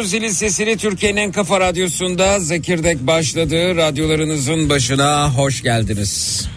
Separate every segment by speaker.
Speaker 1: Duydunuz zilin sesini Türkiye'nin en kafa radyosunda Zekirdek başladı. Radyolarınızın başına hoş geldiniz.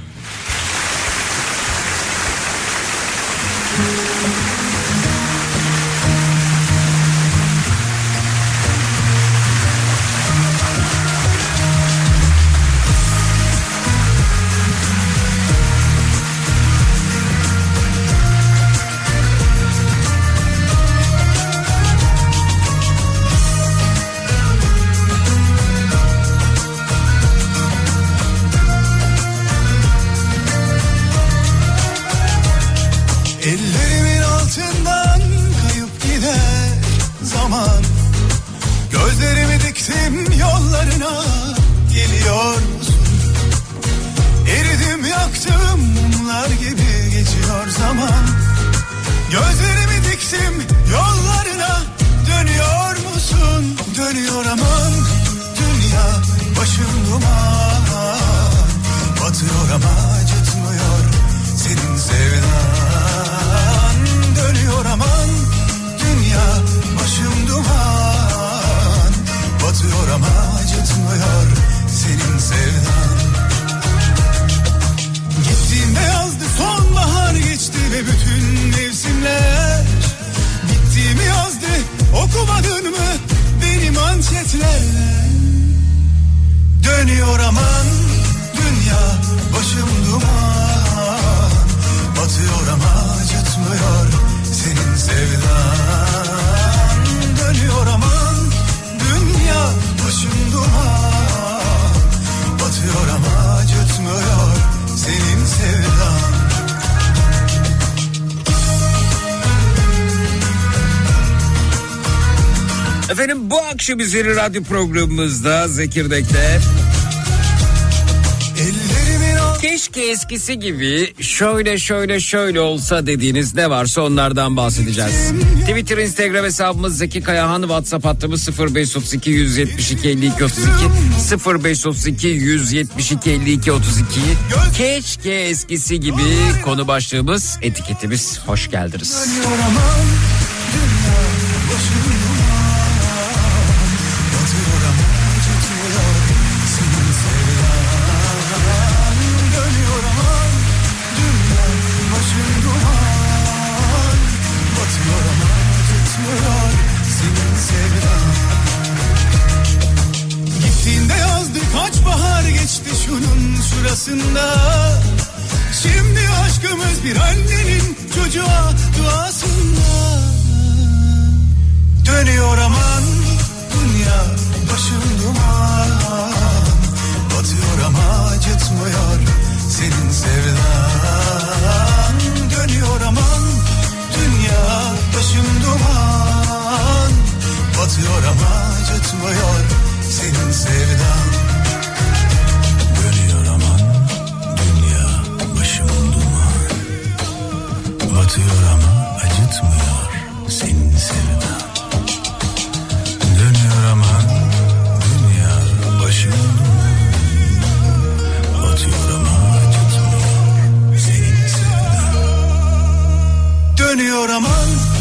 Speaker 1: Akşam üzeri radyo programımızda Zekirdek'te Keşke eskisi gibi şöyle şöyle şöyle olsa dediğiniz ne varsa onlardan bahsedeceğiz. Twitter, Instagram hesabımız Zeki Kayahan, WhatsApp hattımız 0532 172 52 32 0532 172 52 32 Keşke eskisi gibi konu başlığımız etiketimiz hoş geldiniz.
Speaker 2: Şimdi aşkımız bir annenin çocuğa duasında. Dönüyor aman dünya başım duman Batıyor ama acıtmıyor senin sevdan. Dönüyor aman dünya başım duman. Batıyor ama acıtmıyor senin sevdan Batıyor ama acıtmıyor senin sevdan Dönüyor ama dünya başında. Batıyor ama acıtmıyor senin sevdan Dönüyor aman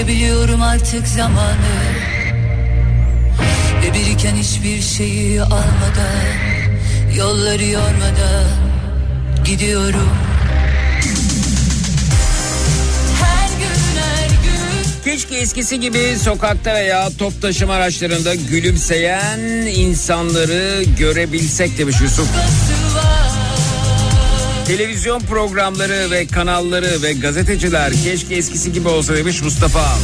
Speaker 3: Hissedebiliyorum artık zamanı. Ve biriken hiçbir şeyi almadan Yolları yormadan Gidiyorum.
Speaker 1: Keşke eskisi gibi sokakta veya top taşıma araçlarında gülümseyen insanları görebilsek demiş Yusuf. Televizyon programları ve kanalları ve gazeteciler keşke eskisi gibi olsa demiş Mustafa.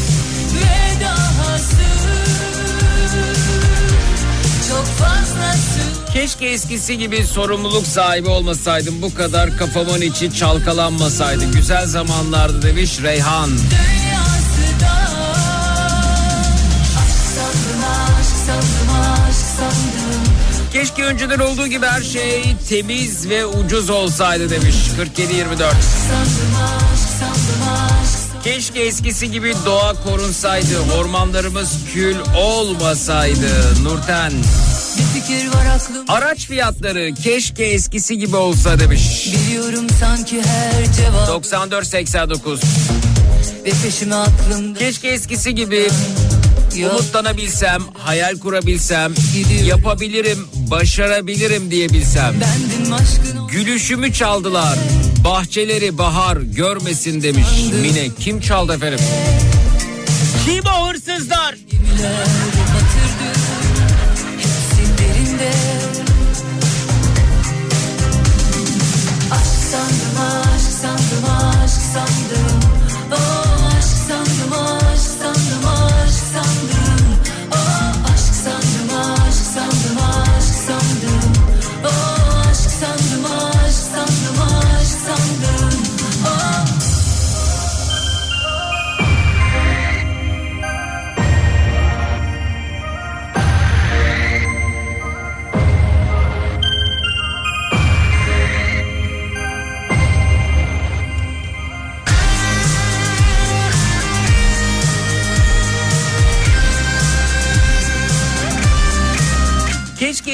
Speaker 4: Keşke eskisi gibi sorumluluk sahibi olmasaydım. Bu kadar kafamın içi çalkalanmasaydı. Güzel zamanlardı demiş Reyhan.
Speaker 3: Dünyası
Speaker 4: Keşke önceden olduğu gibi her şey temiz ve ucuz olsaydı demiş 4724.
Speaker 3: Sandım aşk sandım aşk sandım
Speaker 4: Keşke eskisi gibi doğa korunsaydı, ormanlarımız kül olmasaydı. Nurten. Araç fiyatları keşke eskisi gibi olsa demiş.
Speaker 3: Biliyorum sanki her cevap
Speaker 4: 9489.
Speaker 3: Ve peşime aklımda
Speaker 4: Keşke eskisi gibi
Speaker 3: Yok
Speaker 4: umutlanabilsem, hayal kurabilsem,
Speaker 3: Gidiyorum.
Speaker 4: yapabilirim, başarabilirim
Speaker 3: aşkın o
Speaker 4: Gülüşümü çaldılar. Bahçeleri bahar görmesin demiş. Mine kim çaldı efendim? Kim o hırsızlar?
Speaker 3: gemiler batırdı Hepsi derinde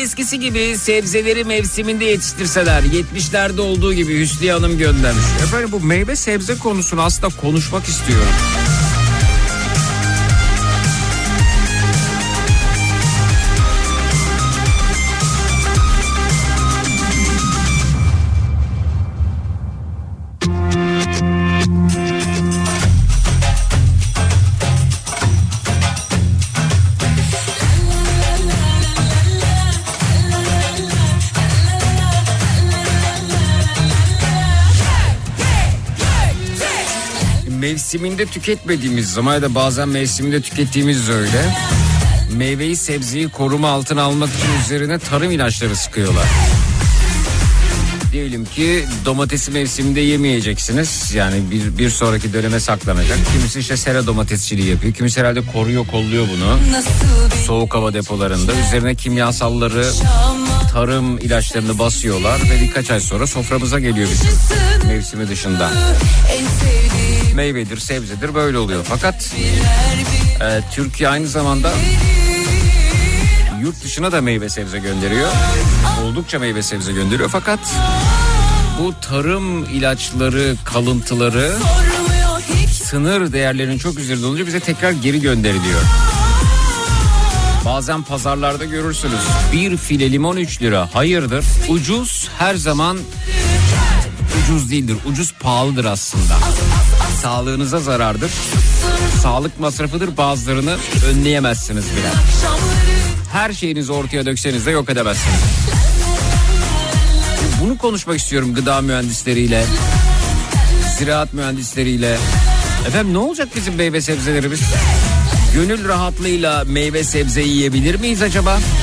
Speaker 4: eskisi gibi sebzeleri mevsiminde yetiştirseler. 70'lerde olduğu gibi Hüsniye Hanım göndermiş. Efendim bu meyve sebze konusunu aslında konuşmak istiyorum. Mevsiminde tüketmediğimiz zaman ya da bazen mevsiminde tükettiğimiz öyle. Meyveyi sebzeyi koruma altına almak için üzerine tarım ilaçları sıkıyorlar. Diyelim ki domatesi mevsiminde yemeyeceksiniz. Yani bir, bir sonraki döneme saklanacak. Kimisi işte sera domatesçiliği yapıyor. Kimisi herhalde koruyor kolluyor bunu. Soğuk hava depolarında. Üzerine kimyasalları tarım ilaçlarını basıyorlar ve birkaç ay sonra soframıza geliyor bizim mevsimi dışında.
Speaker 3: en sevdiğim
Speaker 4: Meyvedir, sebzedir böyle oluyor. Fakat e, Türkiye aynı zamanda yurt dışına da meyve sebze gönderiyor. Oldukça meyve sebze gönderiyor fakat bu tarım ilaçları kalıntıları sınır değerlerinin çok üzerinde olunca bize tekrar geri gönderiliyor. Bazen pazarlarda görürsünüz. Bir file limon 3 lira. Hayırdır? Ucuz her zaman ucuz değildir. Ucuz pahalıdır aslında. Sağlığınıza zarardır. Sağlık masrafıdır bazılarını önleyemezsiniz bile. Her şeyinizi ortaya dökseniz de yok edemezsiniz. Bunu konuşmak istiyorum gıda mühendisleriyle, ziraat mühendisleriyle. Efendim ne olacak bizim meyve sebzelerimiz? Gönül rahatlığıyla meyve sebze yiyebilir miyiz acaba?
Speaker 3: Nasıl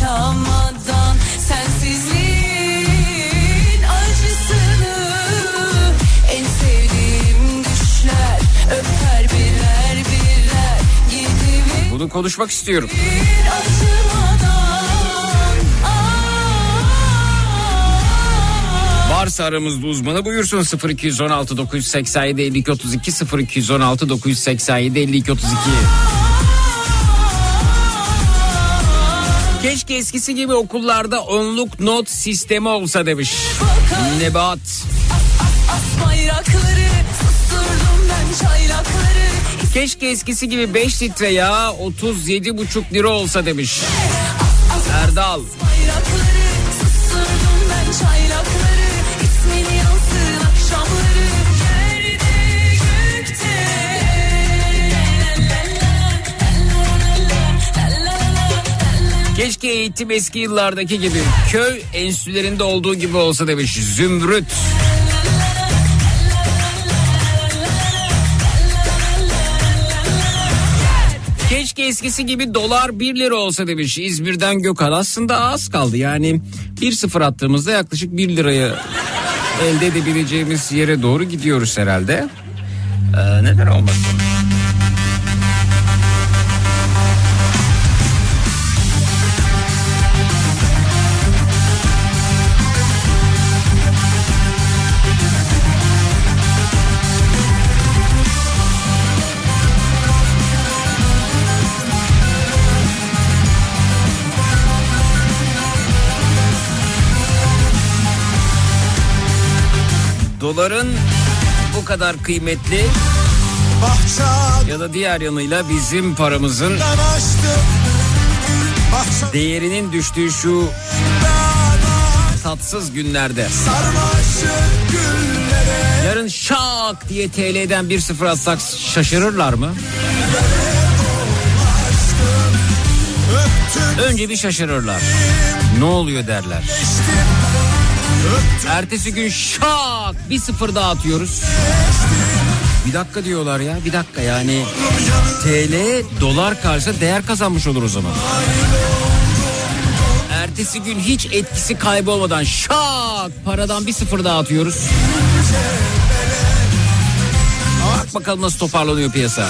Speaker 3: yaşamadan Sensizliğin acısını En sevdiğim düşler öper birer birer Gidivir
Speaker 4: Bunu konuşmak istiyorum. Varsa aramızda uzmanı buyursun 0216 987 52 32 0216 987 52 32. Keşke eskisi gibi okullarda onluk not sistemi olsa demiş. Nebat. Keşke eskisi gibi 5 litre yağ 37,5 lira olsa demiş. Erdal.
Speaker 3: Bayrakları
Speaker 4: Keşke eğitim eski yıllardaki gibi köy enstitülerinde olduğu gibi olsa demiş Zümrüt. Keşke eskisi gibi dolar 1 lira olsa demiş İzmir'den Gökhan. Aslında az kaldı yani 1-0 attığımızda yaklaşık 1 liraya elde edebileceğimiz yere doğru gidiyoruz herhalde. Ee, neden olmasın? Doların bu kadar kıymetli ya da diğer yanıyla bizim paramızın değerinin düştüğü şu tatsız günlerde. Yarın şak diye TL'den bir sıfır atsak şaşırırlar mı? Önce bir şaşırırlar. Ne oluyor derler. Ertesi gün şak bir sıfır daha atıyoruz. Bir dakika diyorlar ya bir dakika yani TL dolar karşısında değer kazanmış olur o zaman. Ertesi gün hiç etkisi kaybolmadan şak paradan bir sıfır daha atıyoruz. Bak bakalım nasıl toparlanıyor piyasa.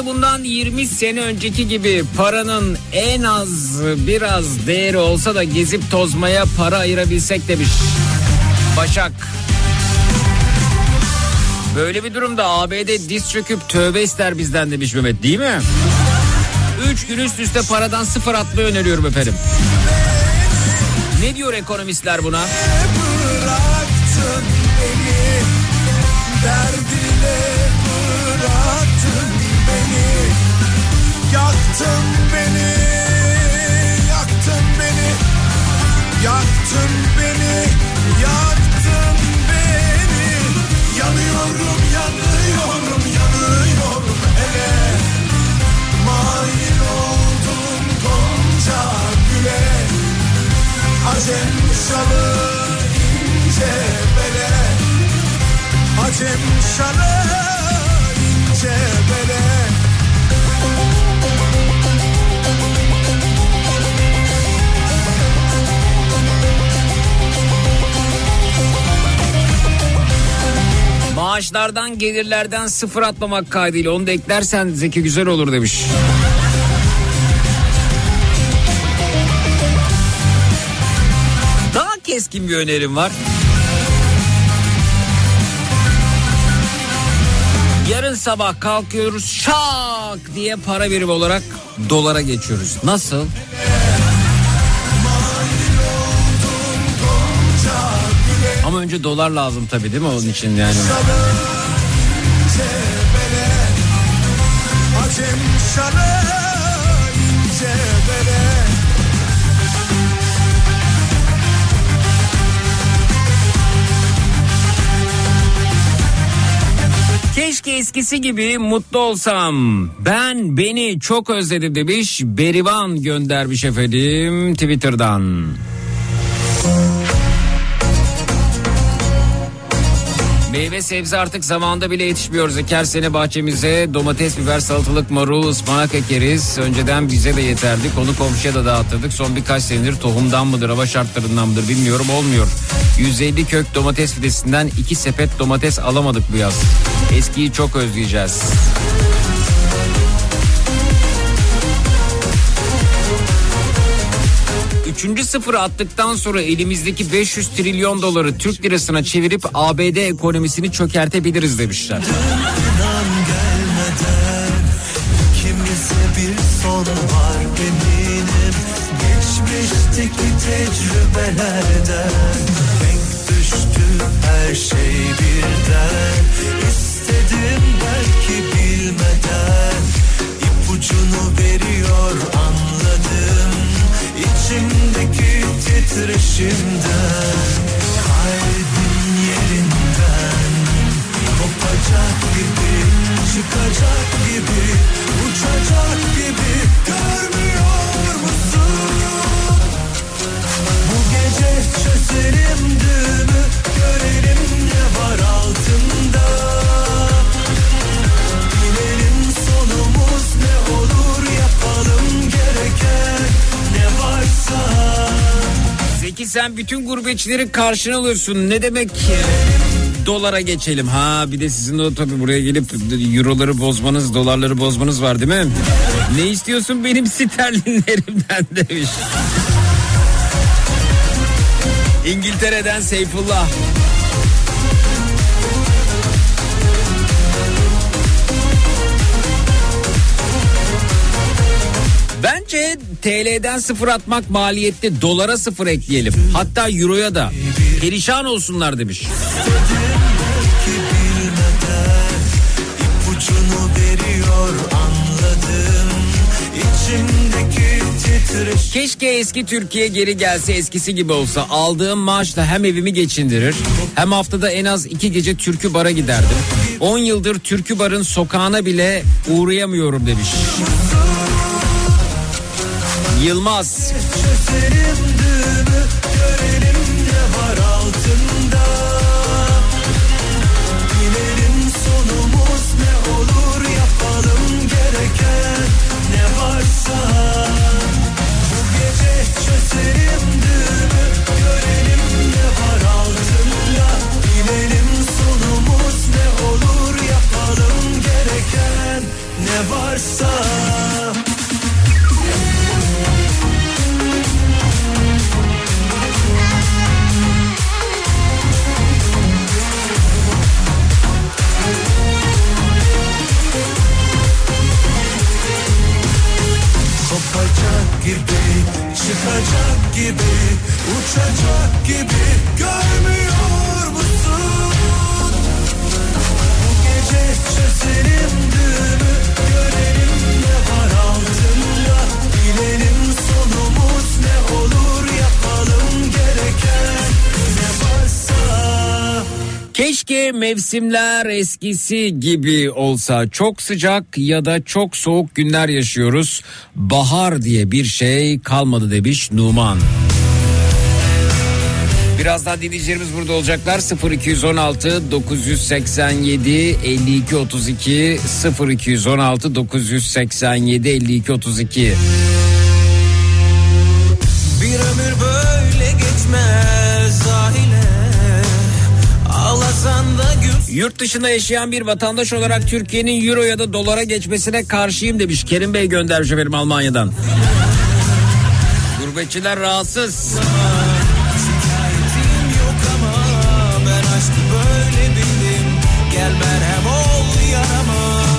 Speaker 4: Keşke bundan 20 sene önceki gibi paranın en az biraz değeri olsa da gezip tozmaya para ayırabilsek demiş. Başak. Böyle bir durumda ABD diz çöküp tövbe ister bizden demiş Mehmet değil mi? Üç gün üst üste paradan sıfır atmayı öneriyorum efendim. Ne diyor ekonomistler buna?
Speaker 5: Yaktın beni Yaktın beni. Yanıyorum yanıyorum yanıyorum. Hele Mail oldum gonca güle. Acem şalı ince bele. Acem şalı ince bele
Speaker 4: Maaşlardan gelirlerden sıfır atmamak kaydıyla onu da eklersen Zeki güzel olur demiş. Daha keskin bir önerim var. Yarın sabah kalkıyoruz şak diye para birimi olarak dolara geçiyoruz. Nasıl? Önce dolar lazım tabii değil mi onun için yani? Keşke eskisi gibi mutlu olsam. Ben beni çok özledim demiş. Berivan göndermiş efendim Twitter'dan. Meyve sebze artık zamanda bile yetişmiyor. Zeker sene bahçemize domates, biber, salatalık, marul, ıspanak ekeriz. Önceden bize de yeterdi. Konu komşuya da dağıtırdık. Son birkaç senedir tohumdan mıdır, hava şartlarından mıdır bilmiyorum olmuyor. 150 kök domates fidesinden 2 sepet domates alamadık bu yaz. Eskiyi çok özleyeceğiz. Üçüncü sıfırı attıktan sonra elimizdeki 500 trilyon doları Türk lirasına çevirip ABD ekonomisini çökertebiliriz demişler.
Speaker 5: Tecrübelerden şey veriyor anladım içimdeki titreşimden Kalbim yerinden Kopacak gibi Çıkacak gibi Uçacak gibi Görmüyor musun? Bu gece çözelim düğümü Görelim ne var altında Sonumuz ne olur yapalım gereken ne varsa Zeki
Speaker 4: sen bütün gurbetçilerin karşına alıyorsun ne demek ki? Dolara geçelim. Ha bir de sizin de tabii buraya gelip euroları bozmanız, dolarları bozmanız var değil mi? Ne istiyorsun benim sterlinlerimden demiş. İngiltere'den Seyfullah. Bence TL'den sıfır atmak maliyetli dolara sıfır ekleyelim. Hatta euroya da. Perişan olsunlar demiş. Keşke eski Türkiye geri gelse eskisi gibi olsa. Aldığım maaşla hem evimi geçindirir hem haftada en az iki gece türkü bara giderdim. 10 yıldır türkü barın sokağına bile uğrayamıyorum demiş. Yılmaz. Mevsimler eskisi gibi olsa. Çok sıcak ya da çok soğuk günler yaşıyoruz. Bahar diye bir şey kalmadı demiş Numan. Birazdan dinleyicilerimiz burada olacaklar. 0216 987 52 32 0216 987 52 32
Speaker 5: Bir ömür böyle geçmez
Speaker 4: Yurt dışında yaşayan bir vatandaş olarak Türkiye'nin euro ya da dolara geçmesine karşıyım demiş. Kerim Bey göndermiş efendim Almanya'dan. Gurbetçiler rahatsız.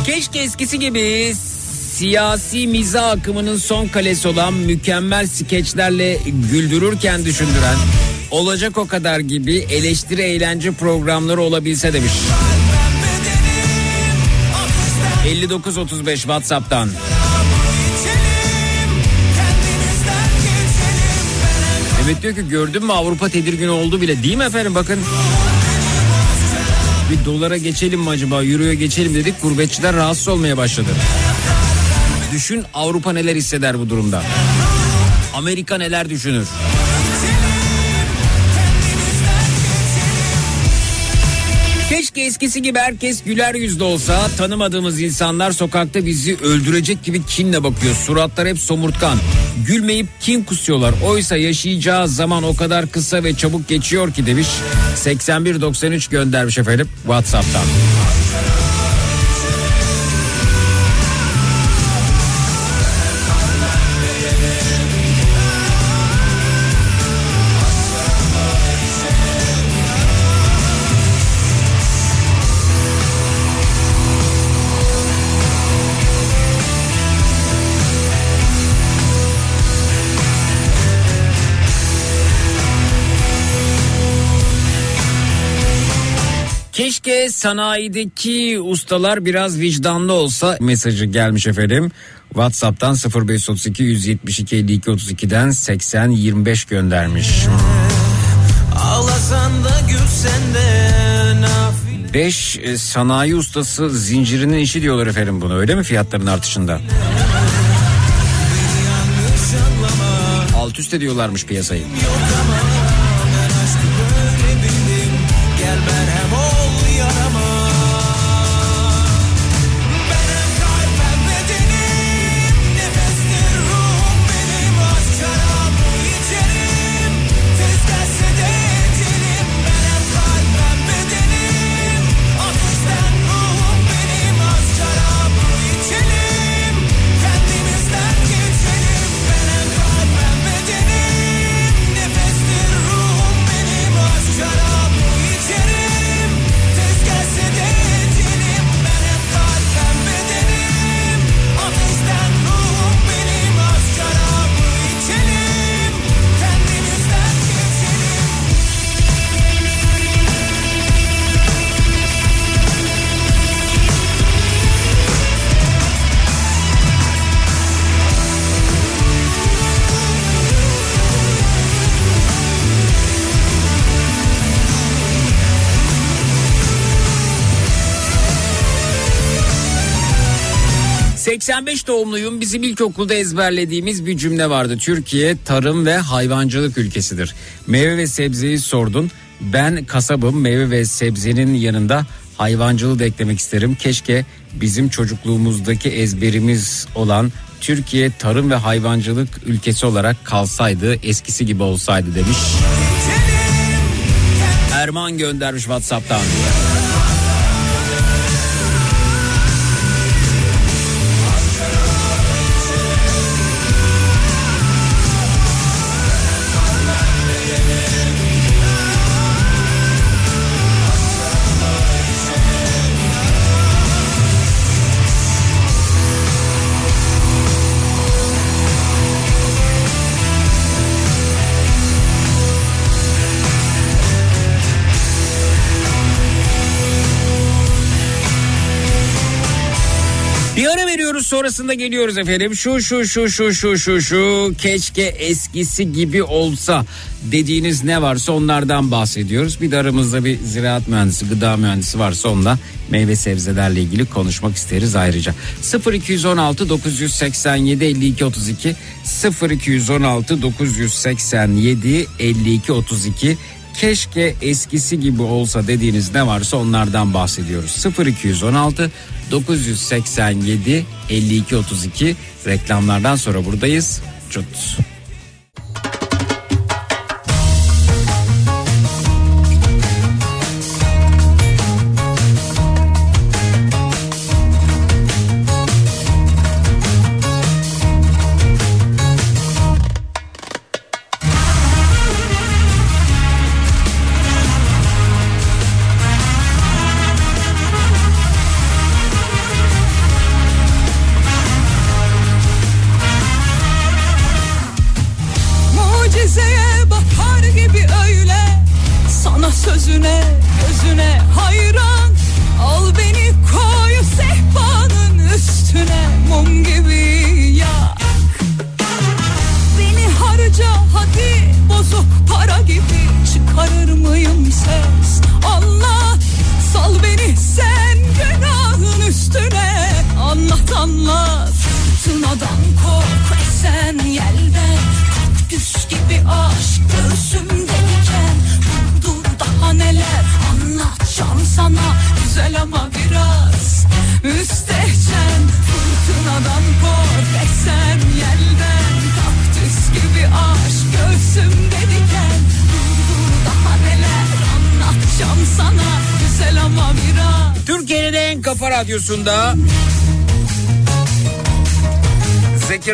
Speaker 4: Keşke eskisi gibi siyasi mizah akımının son kalesi olan mükemmel skeçlerle güldürürken düşündüren olacak o kadar gibi eleştiri eğlence programları olabilse demiş. 5935 WhatsApp'tan. Evet diyor ki gördün mü Avrupa tedirgin oldu bile değil mi efendim bakın. Bir dolara geçelim mi acaba euroya geçelim dedik gurbetçiler rahatsız olmaya başladı. Düşün Avrupa neler hisseder bu durumda. Amerika neler düşünür. Keşke eskisi gibi herkes güler yüzlü olsa tanımadığımız insanlar sokakta bizi öldürecek gibi kinle bakıyor. Suratlar hep somurtkan. Gülmeyip kin kusuyorlar. Oysa yaşayacağı zaman o kadar kısa ve çabuk geçiyor ki demiş. 8193 göndermiş efendim WhatsApp'tan. Keşke sanayideki ustalar biraz vicdanlı olsa mesajı gelmiş efendim. WhatsApp'tan 0532 172 52 32'den 80 25 göndermiş.
Speaker 5: Ağlasan da gülsen de nafile
Speaker 4: 5 sanayi ustası zincirinin işi diyorlar efendim bunu öyle mi fiyatların artışında? Alt üst ediyorlarmış piyasayı.
Speaker 5: Gel
Speaker 4: 85 doğumluyum. Bizim ilkokulda ezberlediğimiz bir cümle vardı. Türkiye tarım ve hayvancılık ülkesidir. Meyve ve sebzeyi sordun. Ben kasabım meyve ve sebzenin yanında hayvancılığı da eklemek isterim. Keşke bizim çocukluğumuzdaki ezberimiz olan Türkiye tarım ve hayvancılık ülkesi olarak kalsaydı eskisi gibi olsaydı demiş. Erman göndermiş Whatsapp'tan. Bir ara veriyoruz sonrasında geliyoruz efendim. Şu şu şu şu şu şu şu keşke eskisi gibi olsa dediğiniz ne varsa onlardan bahsediyoruz. Bir de aramızda bir ziraat mühendisi, gıda mühendisi varsa onunla meyve sebzelerle ilgili konuşmak isteriz ayrıca. 0216 987 52 32 0216 987 52 32 keşke eskisi gibi olsa dediğiniz ne varsa onlardan bahsediyoruz. 0216 987 52 32 reklamlardan sonra buradayız. Çut.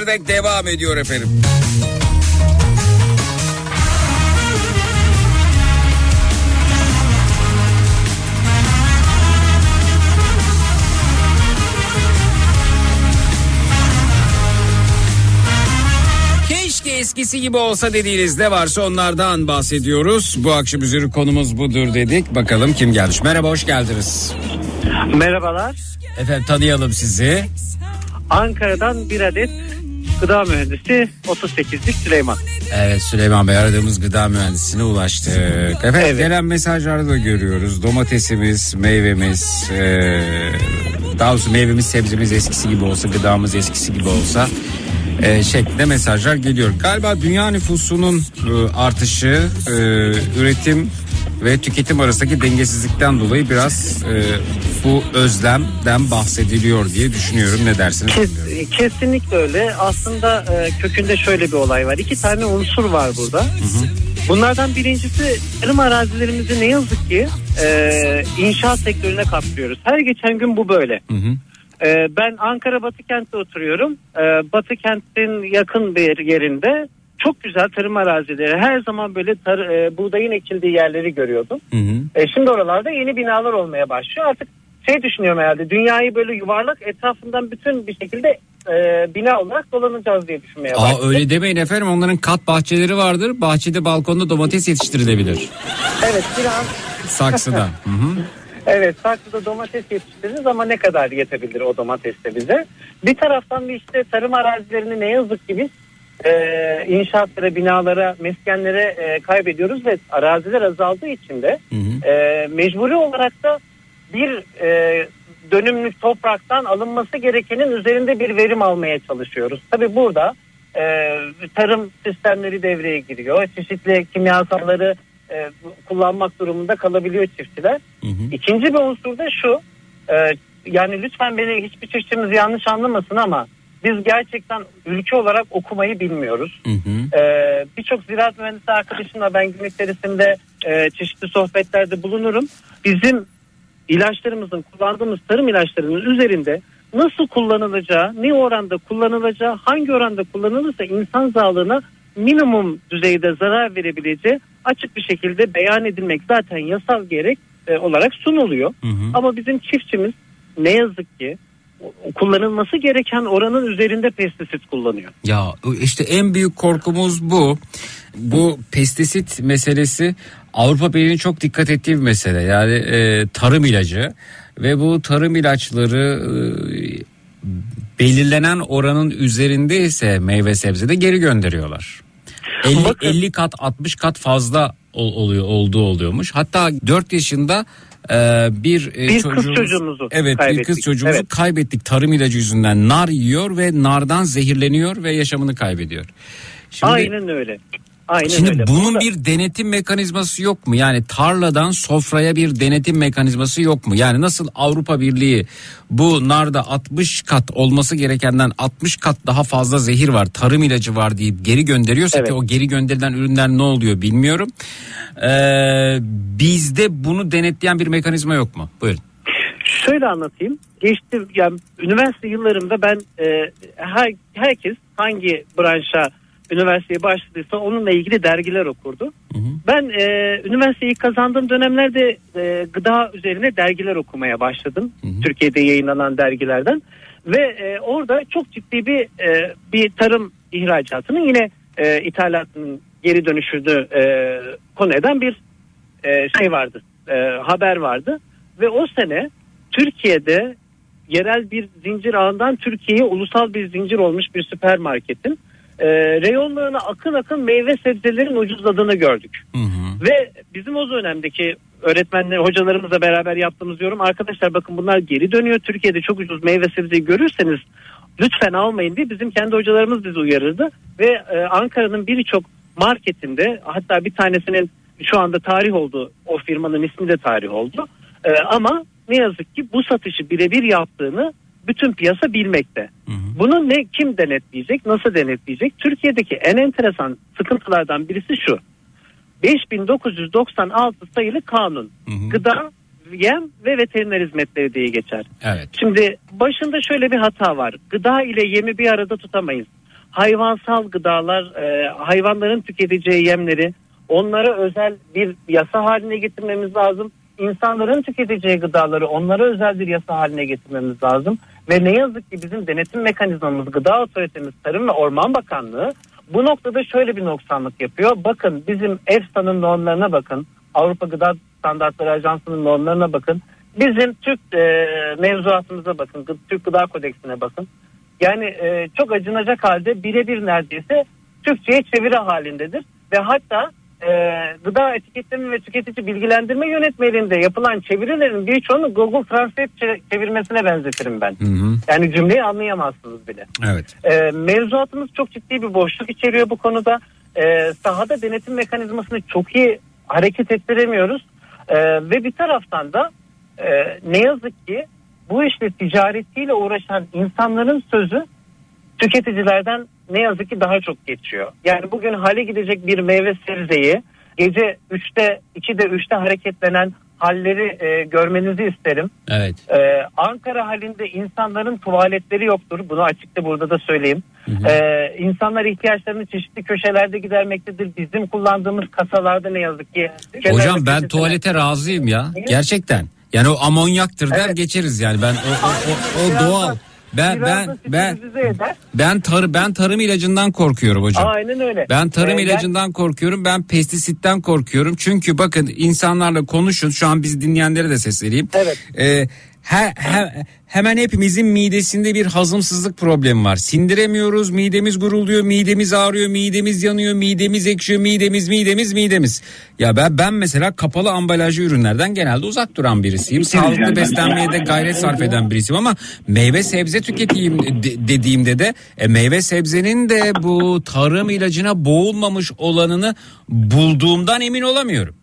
Speaker 4: Zekirdek devam ediyor efendim. Keşke eskisi gibi olsa dediğiniz ne varsa onlardan bahsediyoruz. Bu akşam üzeri konumuz budur dedik. Bakalım kim gelmiş. Merhaba hoş geldiniz.
Speaker 6: Merhabalar.
Speaker 4: Efendim tanıyalım sizi.
Speaker 6: Ankara'dan bir adet gıda mühendisi 38'lik Süleyman.
Speaker 4: Evet Süleyman Bey aradığımız gıda mühendisine ulaştık. Efendim
Speaker 6: Evet.
Speaker 4: gelen mesajlarda da görüyoruz. Domatesimiz, meyvemiz, eee, daha doğrusu meyvemiz, sebzemiz eskisi gibi olsa, gıdamız eskisi gibi olsa eee, şeklinde mesajlar geliyor. Galiba dünya nüfusunun eee, artışı, eee, üretim ve tüketim arasındaki dengesizlikten dolayı biraz eee, bu özlemden bahsediliyor diye düşünüyorum. Ne dersiniz?
Speaker 6: Kes- kesinlikle öyle. Aslında e, kökünde şöyle bir olay var. İki tane unsur var burada. Bunlardan birincisi tarım arazilerimizi ne yazık ki e, inşaat sektörüne kaplıyoruz. Her geçen gün bu böyle.
Speaker 4: Hı hı.
Speaker 6: E, ben Ankara Batı kentte oturuyorum. E, Batı kentin yakın bir yerinde çok güzel tarım arazileri. Her zaman böyle tar- e, buğdayın ekildiği yerleri görüyordum.
Speaker 4: Hı hı.
Speaker 6: E, şimdi oralarda yeni binalar olmaya başlıyor. Artık şey düşünüyorum herhalde dünyayı böyle yuvarlak etrafından bütün bir şekilde e, bina olarak dolanacağız diye düşünmeye
Speaker 4: Aa
Speaker 6: başladım.
Speaker 4: öyle demeyin efendim onların kat bahçeleri vardır. Bahçede balkonda domates yetiştirilebilir.
Speaker 6: Evet biraz
Speaker 4: Saksıda. Hı hı.
Speaker 6: evet saksıda domates yetiştiririz ama ne kadar yetebilir o domates de bize. Bir taraftan da işte tarım arazilerini ne yazık ki biz e, inşaatlara, binalara, meskenlere e, kaybediyoruz ve araziler azaldığı için de
Speaker 4: Hı hı.
Speaker 6: e, mecburi olarak da bir e, dönümlük topraktan alınması gerekenin üzerinde bir verim almaya çalışıyoruz. Tabi burada e, tarım sistemleri devreye giriyor. Çeşitli kimyasalları e, kullanmak durumunda kalabiliyor çiftçiler. İkinci bir unsur da şu. e, yani lütfen beni hiçbir çiftçimiz yanlış anlamasın ama biz gerçekten ülke olarak okumayı bilmiyoruz. Ee, Birçok ziraat mühendisi arkadaşımla ben günlük içerisinde e, çeşitli sohbetlerde bulunurum. Bizim ilaçlarımızın kullandığımız tarım ilaçlarının üzerinde nasıl kullanılacağı, ne oranda kullanılacağı, hangi oranda kullanılırsa insan sağlığına minimum düzeyde zarar verebileceği açık bir şekilde beyan edilmek zaten yasal gerek e, olarak sunuluyor. Ama bizim çiftçimiz ne yazık ki kullanılması gereken oranın üzerinde pestisit kullanıyor.
Speaker 4: Ya işte en büyük korkumuz bu. Bu pestisit meselesi Avrupa Birliği'nin çok dikkat ettiği bir mesele. Yani e, tarım ilacı ve bu tarım ilaçları e, belirlenen oranın üzerinde ise meyve sebzede geri gönderiyorlar. 50,
Speaker 6: Bakın.
Speaker 4: 50 kat 60 kat fazla ol- oluyor olduğu oluyormuş. Hatta 4 yaşında e, bir, e,
Speaker 6: Bir kız çocuğumuzu
Speaker 4: evet bir
Speaker 6: kaybettik.
Speaker 4: kız çocuğumuzu
Speaker 6: Evet.
Speaker 4: kaybettik tarım ilacı yüzünden nar yiyor ve nardan zehirleniyor ve yaşamını kaybediyor. Şimdi,
Speaker 6: Aynen öyle. Aynen
Speaker 4: şimdi
Speaker 6: öyle.
Speaker 4: bunun
Speaker 6: Burada-
Speaker 4: bir denetim mekanizması yok mu? Yani tarladan sofraya bir denetim mekanizması yok mu? Yani nasıl Avrupa Birliği bu narda 60 kat olması gerekenden 60 kat daha fazla zehir var, tarım ilacı var deyip geri gönderiyorsa
Speaker 6: Evet.
Speaker 4: ki o geri gönderilen ürünler ne oluyor bilmiyorum. Ee, bizde bunu denetleyen bir mekanizma yok mu? Buyurun.
Speaker 6: Şöyle anlatayım. Geçti yani üniversite yıllarımda ben e, her, herkes hangi branşa üniversiteye başladıysa onunla ilgili dergiler okurdu. Ben e, üniversiteyi kazandığım dönemlerde e, gıda üzerine dergiler okumaya başladım. Türkiye'de yayınlanan dergilerden ve e, orada çok ciddi bir e, bir tarım ihracatının yine e, ithalatının geri dönüşünü e, konu eden bir e, şey vardı. e, haber vardı ve o sene Türkiye'de yerel bir zincir ağından Türkiye'ye ulusal bir zincir olmuş bir süpermarketin e, reyonlarına akın akın meyve sebzelerin ucuzladığını gördük. Ve bizim o dönemdeki öğretmenler hocalarımızla beraber yaptığımız yorum arkadaşlar bakın bunlar geri dönüyor. Türkiye'de çok ucuz meyve sebzeyi görürseniz lütfen almayın diye bizim kendi hocalarımız bizi uyarırdı. Ve e, Ankara'nın birçok marketinde hatta bir tanesinin şu anda tarih oldu o firmanın ismi de tarih oldu. E, ama ne yazık ki bu satışı birebir yaptığını bütün piyasa bilmekte. Bunu ne kim denetleyecek, nasıl denetleyecek? Türkiye'deki en enteresan sıkıntılardan birisi şu. 5996 sayılı kanun. Gıda, yem ve veteriner hizmetleri diye geçer.
Speaker 4: Evet.
Speaker 6: Şimdi başında şöyle bir hata var. Gıda ile yemi bir arada tutamayız. Hayvansal gıdalar, e, hayvanların tüketeceği yemleri onlara özel bir yasa haline getirmemiz lazım. İnsanların tüketeceği gıdaları onlara özel bir yasa haline getirmemiz lazım. Ve ne yazık ki bizim denetim mekanizmamız, gıda otoritemiz, Tarım ve Orman Bakanlığı bu noktada şöyle bir noksanlık yapıyor. Bakın bizim EFSA'nın normlarına bakın. Avrupa Gıda Standartları Ajansı'nın normlarına bakın. Bizim Türk e, mevzuatımıza bakın. Türk Gıda Kodeksine bakın. Yani e, çok acınacak halde birebir neredeyse Türkçe'ye çeviri halindedir. Ve hatta e, gıda etiketleme ve tüketici bilgilendirme yönetmeliğinde yapılan çevirilerin birçoğunu Google Translate çe- çevirmesine benzetirim ben. Yani cümleyi anlayamazsınız bile.
Speaker 4: Evet.
Speaker 6: E, mevzuatımız çok ciddi bir boşluk içeriyor bu konuda. E, sahada denetim mekanizmasını çok iyi hareket ettiremiyoruz. E, ve bir taraftan da e, ne yazık ki bu işte ticaretiyle uğraşan insanların sözü tüketicilerden ne yazık ki daha çok geçiyor. Yani bugün hale gidecek bir meyve sebzeyi gece 3'te 2'de 3'te hareketlenen halleri e, görmenizi isterim.
Speaker 4: Evet.
Speaker 6: Ee, Ankara halinde insanların tuvaletleri yoktur. Bunu açıkça burada da söyleyeyim. Ee, insanlar ihtiyaçlarını çeşitli köşelerde gidermektedir. Bizim kullandığımız kasalarda ne yazık ki.
Speaker 4: Hocam ben
Speaker 6: köşesine-
Speaker 4: tuvalete razıyım ya. Gerçekten. Yani o amonyaktır der
Speaker 6: Evet.
Speaker 4: geçeriz yani. Ben o, o, o, o doğal. Ben
Speaker 6: biraz
Speaker 4: ben ben ben tar ben tarım ilacından korkuyorum hocam.
Speaker 6: Aynen öyle.
Speaker 4: Ben tarım
Speaker 6: Ee,
Speaker 4: ilacından korkuyorum. Ben pestisitten korkuyorum. Çünkü bakın insanlarla konuşun. Şu an biz dinleyenlere de sesleneyim.
Speaker 6: Evet.
Speaker 4: Ee, he- he- hemen hepimizin midesinde bir hazımsızlık problemi var. Sindiremiyoruz, midemiz gurulduyor, midemiz ağrıyor, midemiz yanıyor, midemiz ekşiyor, midemiz, midemiz, midemiz. Ya ben ben mesela kapalı ambalajlı ürünlerden genelde uzak duran birisiyim. Sağlıklı beslenmeye de gayret sarf eden birisiyim ama meyve sebze tüketeyim de- dediğimde de e, meyve sebzenin de bu tarım ilacına boğulmamış olanını bulduğumdan emin olamıyorum.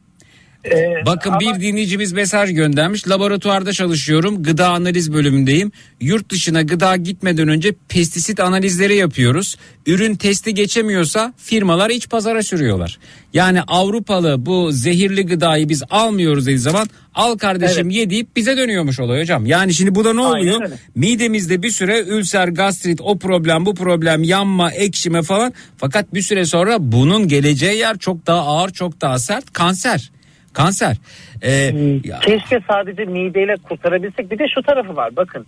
Speaker 4: Bakın bir dinleyicimiz mesaj göndermiş. Laboratuvarda çalışıyorum. Gıda analiz bölümündeyim. Yurt dışına gıda gitmeden önce pestisit analizleri yapıyoruz. Ürün testi geçemiyorsa firmalar iç pazara sürüyorlar. Yani Avrupalı bu zehirli gıdayı biz almıyoruz dediği zaman al kardeşim ye deyip bize dönüyormuş olay hocam. Yani şimdi bu da ne oluyor? Midemizde bir süre ülser, gastrit, o problem, bu problem, yanma, ekşime falan. Fakat bir süre sonra bunun geleceği yer çok daha ağır, çok daha sert. Kanser. Kanser. Ee, ya-
Speaker 6: Keşke sadece mideyle kurtarabilsek. Bir de şu tarafı var bakın.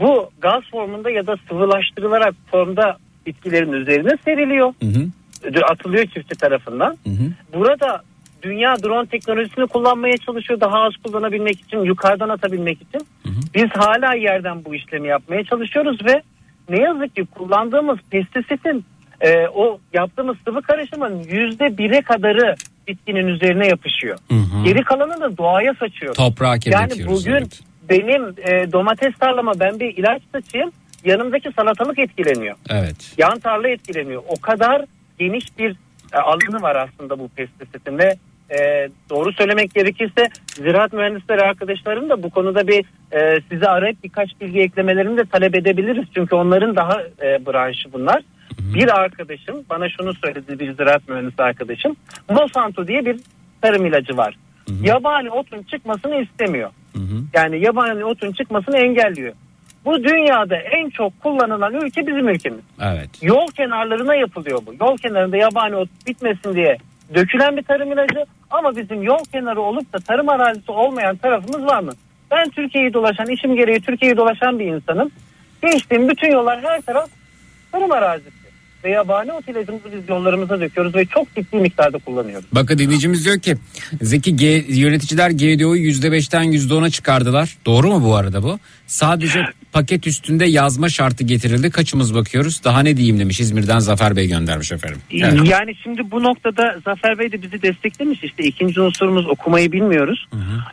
Speaker 6: Bu gaz formunda ya da sıvılaştırılarak formda bitkilerin üzerine seriliyor.
Speaker 4: Hı hı.
Speaker 6: Atılıyor çiftçi tarafından.
Speaker 4: Hı hı.
Speaker 6: Burada dünya drone teknolojisini kullanmaya çalışıyor daha az kullanabilmek için, yukarıdan atabilmek için. Biz hala yerden bu işlemi yapmaya çalışıyoruz ve ne yazık ki kullandığımız pestisitin e, o yaptığımız sıvı karışımın yüzde bire kadarı bitkinin üzerine yapışıyor.
Speaker 4: Hı hı.
Speaker 6: Geri kalanını da doğaya saçıyor.
Speaker 4: Toprağa
Speaker 6: Yani bugün
Speaker 4: evet.
Speaker 6: benim e, domates tarlama ben bir ilaç saçayım yanımdaki salatalık etkileniyor.
Speaker 4: Evet.
Speaker 6: Yan tarla etkileniyor. O kadar geniş bir e, alanı var aslında bu pestisitin ve e, doğru söylemek gerekirse ziraat mühendisleri arkadaşlarım da bu konuda bir e, size arayıp birkaç bilgi eklemelerini de talep edebiliriz. Çünkü onların daha e, branşı bunlar. Bir arkadaşım bana şunu söyledi bir ziraat mühendisi arkadaşım. Monsanto diye bir tarım ilacı var. Yabani otun çıkmasını istemiyor.
Speaker 4: Hı hı.
Speaker 6: Yani yabani otun çıkmasını engelliyor. Bu dünyada en çok kullanılan ülke bizim ülkemiz.
Speaker 4: Evet.
Speaker 6: Yol kenarlarına yapılıyor bu. Yol kenarında yabani ot bitmesin diye dökülen bir tarım ilacı ama bizim yol kenarı olup da tarım arazisi olmayan tarafımız var mı? Ben Türkiye'yi dolaşan, işim gereği Türkiye'yi dolaşan bir insanım. Geçtiğim bütün yollar her taraf tarım arazisi. Ve yabani ot ilacımızı biz yollarımıza döküyoruz ve çok ciddi miktarda kullanıyoruz.
Speaker 4: Bakın dinleyicimiz diyor ki Zeki G, yöneticiler GDO'yu %5'ten %10'a çıkardılar. Doğru mu bu arada bu? Sadece paket üstünde yazma şartı getirildi. Kaçımız bakıyoruz? Daha ne diyeyim demiş İzmir'den Zafer Bey göndermiş efendim. Evet.
Speaker 6: Yani şimdi bu noktada Zafer Bey de bizi desteklemiş. İşte ikinci unsurumuz okumayı bilmiyoruz.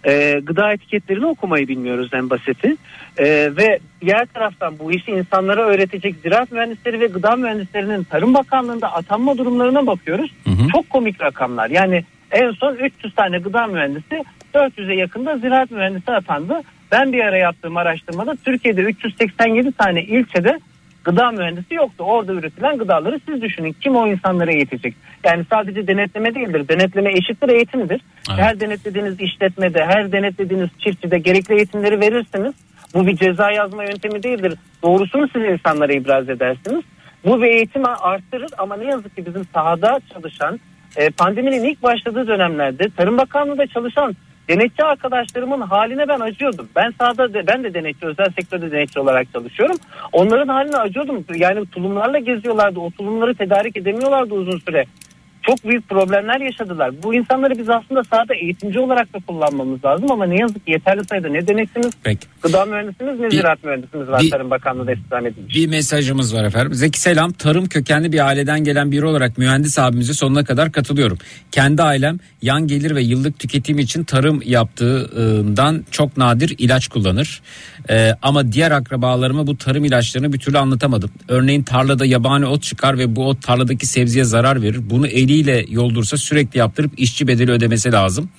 Speaker 6: Ee, gıda etiketlerini okumayı bilmiyoruz en basiti. Ee, ve diğer taraftan bu işi insanlara öğretecek ziraat mühendisleri ve gıda mühendislerinin Tarım Bakanlığı'nda atanma durumlarına bakıyoruz. Çok komik rakamlar. Yani en son 300 tane gıda mühendisi 400'e yakında ziraat mühendisi atandı. Ben bir ara yaptığım araştırmada Türkiye'de 387 tane ilçede gıda mühendisi yoktu. Orada üretilen gıdaları siz düşünün. Kim o insanlara eğitecek? Yani sadece denetleme değildir. Denetleme eşittir eğitimdir.
Speaker 4: Evet.
Speaker 6: Her denetlediğiniz işletmede, her denetlediğiniz çiftçide gerekli eğitimleri verirsiniz. Bu bir ceza yazma yöntemi değildir. Doğrusunu siz insanlara ibraz edersiniz. Bu bir eğitimi arttırır ama ne yazık ki bizim sahada çalışan e, pandeminin ilk başladığı dönemlerde Tarım Bakanlığı'nda çalışan denetçi arkadaşlarımın haline ben acıyordum. Ben sahada de, ben de denetçi özel sektörde denetçi olarak çalışıyorum. Onların haline acıyordum. Yani tulumlarla geziyorlardı. O tulumları tedarik edemiyorlardı uzun süre. Çok büyük problemler yaşadılar. Bu insanları biz aslında sahada eğitimci olarak da kullanmamız lazım ama ne yazık ki yeterli sayıda ne denetçimiz,
Speaker 4: Peki.
Speaker 6: gıda mühendisimiz ne
Speaker 4: Bir-
Speaker 6: ziraat mühendisimiz var
Speaker 4: bir-
Speaker 6: Tarım Bakanlığı'da istihdam edilmiş.
Speaker 4: Bir mesajımız var efendim. Zeki selam. Tarım kökenli bir aileden gelen biri olarak mühendis abimize sonuna kadar katılıyorum. Kendi ailem yan gelir ve yıllık tüketim için tarım yaptığından çok nadir ilaç kullanır. Ee, ama diğer akrabalarıma bu tarım ilaçlarını bir türlü anlatamadım. Örneğin tarlada yabani ot çıkar ve bu ot tarladaki sebzeye zarar verir. Bunu eliyle yoldursa sürekli yaptırıp işçi bedeli ödemesi lazım.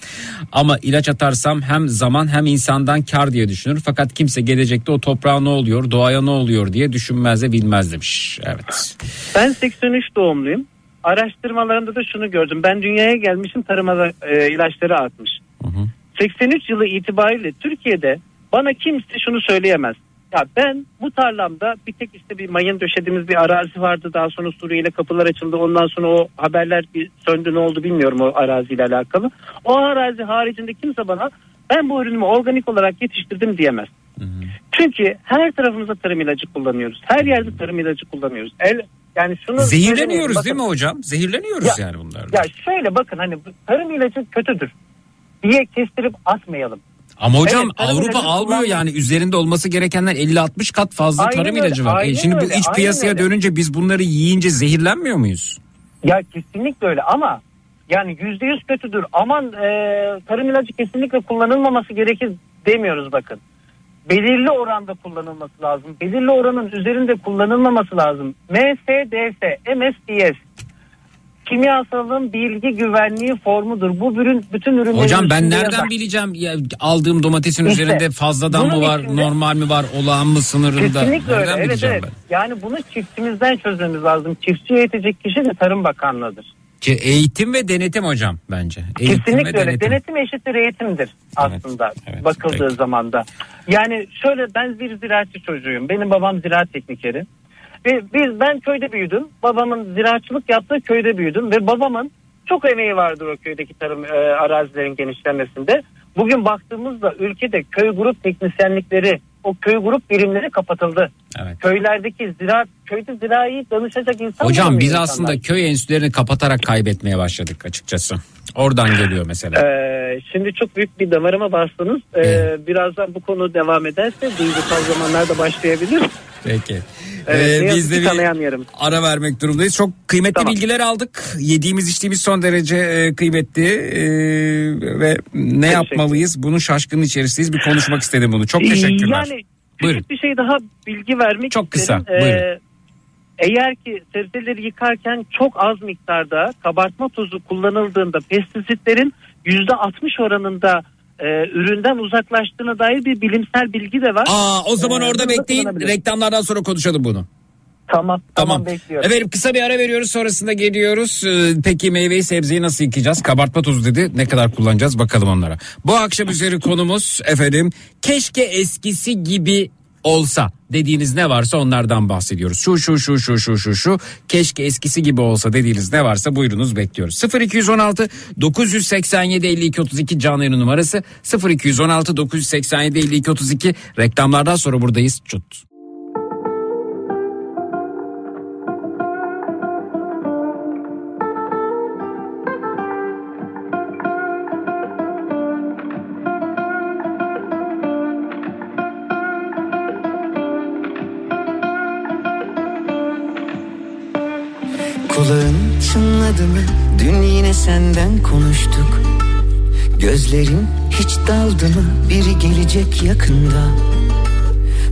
Speaker 4: Ama ilaç atarsam hem zaman hem insandan kar diye düşünür. Fakat kimse gelecekte o toprağa ne oluyor, doğaya ne oluyor diye düşünmez de bilmez demiş. Evet.
Speaker 6: Ben 83 doğumluyum. Araştırmalarında da şunu gördüm. Ben dünyaya gelmişim tarıma e, ilaçları atmış. 83 yılı itibariyle Türkiye'de bana kimse şunu söyleyemez. Ya ben bu tarlamda bir tek işte bir mayın döşediğimiz bir arazi vardı. Daha sonra Suriye ile kapılar açıldı. Ondan sonra o haberler bir söndü ne oldu bilmiyorum o araziyle alakalı. O arazi haricinde kimse bana ben bu ürünümü organik olarak yetiştirdim diyemez. Çünkü her tarafımızda tarım ilacı kullanıyoruz. Her yerde tarım ilacı kullanıyoruz. El, yani şunu
Speaker 4: Zehirleniyoruz
Speaker 6: Bakın-
Speaker 4: değil mi hocam? Zehirleniyoruz
Speaker 6: Ya-
Speaker 4: yani bunlardan.
Speaker 6: Ya şöyle bakın hani tarım ilacı kötüdür diye kestirip atmayalım.
Speaker 4: Ama hocam
Speaker 6: Evet,
Speaker 4: Avrupa almıyor yani üzerinde olması gerekenden 50-60 kat fazla
Speaker 6: Aynen
Speaker 4: tarım
Speaker 6: öyle,
Speaker 4: ilacı var. E şimdi bu
Speaker 6: öyle,
Speaker 4: iç piyasaya
Speaker 6: öyle.
Speaker 4: dönünce biz bunları yiyince zehirlenmiyor muyuz?
Speaker 6: Ya kesinlikle öyle ama yani yüzde yüz kötüdür. Aman e, tarım ilacı kesinlikle kullanılmaması gerekir demiyoruz bakın. Belirli oranda kullanılması lazım. Belirli oranın üzerinde kullanılmaması lazım. MSDS, MSDS kimyasalın bilgi güvenliği formudur. Bu ürün bütün ürünlerin
Speaker 4: Hocam ben nereden
Speaker 6: yazar.
Speaker 4: bileceğim ya, aldığım domatesin
Speaker 6: İşte,
Speaker 4: üzerinde fazladan mı var,
Speaker 6: içinde-
Speaker 4: normal mi var, olağan mı sınırında?
Speaker 6: Kesinlikle öyle.
Speaker 4: nereden
Speaker 6: Evet
Speaker 4: bileceğim
Speaker 6: evet. Yani bunu çiftçimizden çözmemiz lazım. Çiftçi eğitecek kişi de Tarım Bakanlığı'dır.
Speaker 4: Ki eğitim ve denetim hocam bence. Eğitim
Speaker 6: Kesinlikle öyle.
Speaker 4: denetim.
Speaker 6: Denetim eşittir eğitimdir aslında
Speaker 4: evet,
Speaker 6: bakıldığı
Speaker 4: peki.
Speaker 6: zaman da. Yani şöyle ben bir ziraatçı çocuğuyum. Benim babam ziraat teknikeri. Biz ben köyde büyüdüm. Babamın ziraatçılık yaptığı köyde büyüdüm ve babamın çok emeği vardır o köydeki tarım e, arazilerin genişlemesinde. Bugün baktığımızda ülkede köy grup teknisyenlikleri, o köy grup birimleri kapatıldı.
Speaker 4: Evet.
Speaker 6: Köylerdeki ziraat, köyde zirai danışacak insan
Speaker 4: Hocam biz
Speaker 6: insanlar.
Speaker 4: aslında köy enstitülerini kapatarak kaybetmeye başladık açıkçası. Oradan geliyor mesela.
Speaker 6: Ee, şimdi çok büyük bir damarıma bastınız. Ee,
Speaker 4: Evet.
Speaker 6: birazdan bu konu devam ederse duygusal zamanlarda başlayabilir.
Speaker 4: Peki.
Speaker 6: Evet,
Speaker 4: Ee, biz de bir ara vermek durumundayız. Çok kıymetli
Speaker 6: Tamam.
Speaker 4: bilgiler aldık. Yediğimiz içtiğimiz son derece e, kıymetli e, ve ne yapmalıyız? Bunun şaşkının içerisindeyiz. Bir konuşmak istedim bunu. Çok teşekkürler.
Speaker 6: Yani
Speaker 4: Buyurun.
Speaker 6: küçük bir şey daha bilgi vermek
Speaker 4: Çok kısa,
Speaker 6: isterim. Ee,
Speaker 4: buyurun.
Speaker 6: eğer ki sebzeleri yıkarken çok az miktarda kabartma tozu kullanıldığında pestisitlerin %60 oranında e, üründen uzaklaştığına dair bir bilimsel bilgi de var.
Speaker 4: Aa o zaman
Speaker 6: Ee,
Speaker 4: orada bekleyin. Reklamlardan sonra konuşalım bunu.
Speaker 6: Tamam, tamam,
Speaker 4: Tamam.
Speaker 6: bekliyorum.
Speaker 4: Efendim kısa bir ara veriyoruz sonrasında geliyoruz. Ee, Peki meyveyi sebzeyi nasıl yıkayacağız? Kabartma tozu dedi. Ne kadar kullanacağız bakalım onlara. Bu akşam üzeri konumuz efendim keşke eskisi gibi olsa dediğiniz ne varsa onlardan bahsediyoruz. Şu şu şu şu şu şu şu keşke eskisi gibi olsa dediğiniz ne varsa buyurunuz bekliyoruz. 0216 987 52 32 canlı yayın numarası 0216 987 52 32 reklamlardan sonra buradayız. Çut.
Speaker 7: Çınladı mı? Dün yine senden konuştuk. Gözlerin hiç daldı mı? Biri gelecek yakında.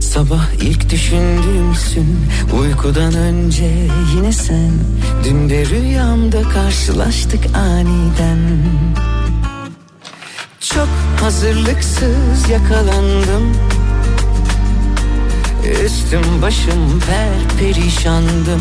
Speaker 7: Sabah ilk düşündüğümsün Uykudan önce yine sen Dün de rüyamda karşılaştık aniden Çok hazırlıksız yakalandım Üstüm başım per perişandım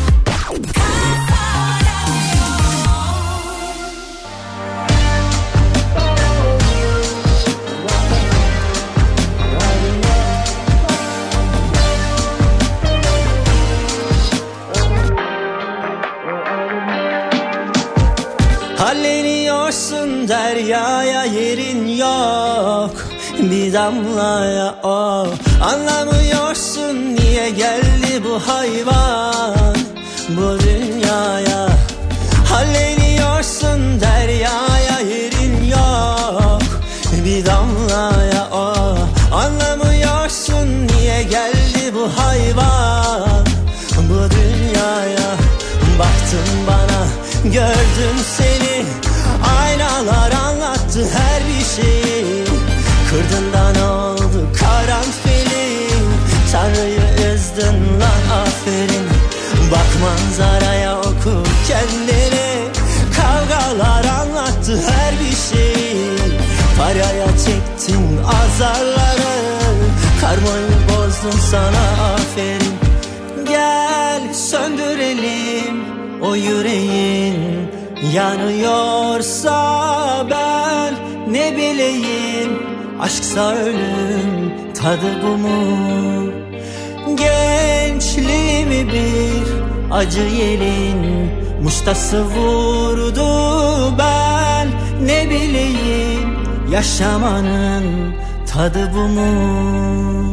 Speaker 8: damlaya o Anlamıyorsun niye geldi bu hayvan? Bu dünyaya Halleniyorsun deryaya yerin yok. Bir damlaya o Anlamıyorsun niye geldi bu hayvan? Bu dünyaya Baktın bana gördüm seni. Aynalar anlattı her bir şeyi Kırdın aferin Bak manzaraya oku kendini Kavgalar anlattı her bir şeyi Paraya çektin azarları Karmayı bozdun sana aferin. Gel söndürelim o yüreğin. Yanıyorsa ben ne bileyim? Aşksa ölüm tadı bu mu Gençliğimi bir acı yelin Muştası vurdu. Ben ne bileyim Yaşamanın tadı bu mu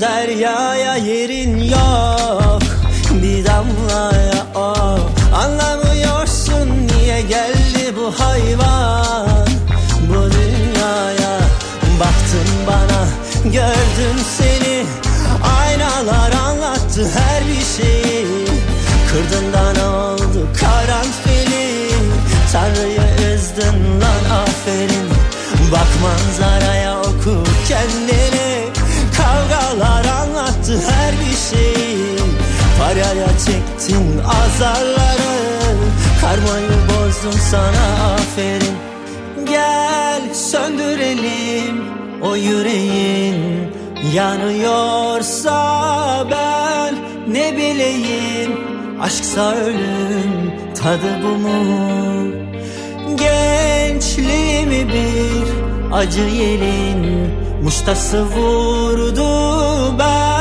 Speaker 8: deryaya yerin yok. Bir damlaya o Anlamıyorsun niye geldi bu hayvan? Bu dünyaya Baktın bana gördüm seni. Aynalar anlattı her bir şeyi. Kırdın da ne oldu karanfili? Tanrı'yı üzdün lan aferin. Bak manzaraya oku kendini bir şeyi Paraya çektin azarları Karmayı bozdun sana aferin. Gel söndürelim o yüreğin Yanıyorsa ben ne bileyim. Aşksa ölüm tadı bu mu? Gençliğimi bir acı yelin Muştası vurdu ben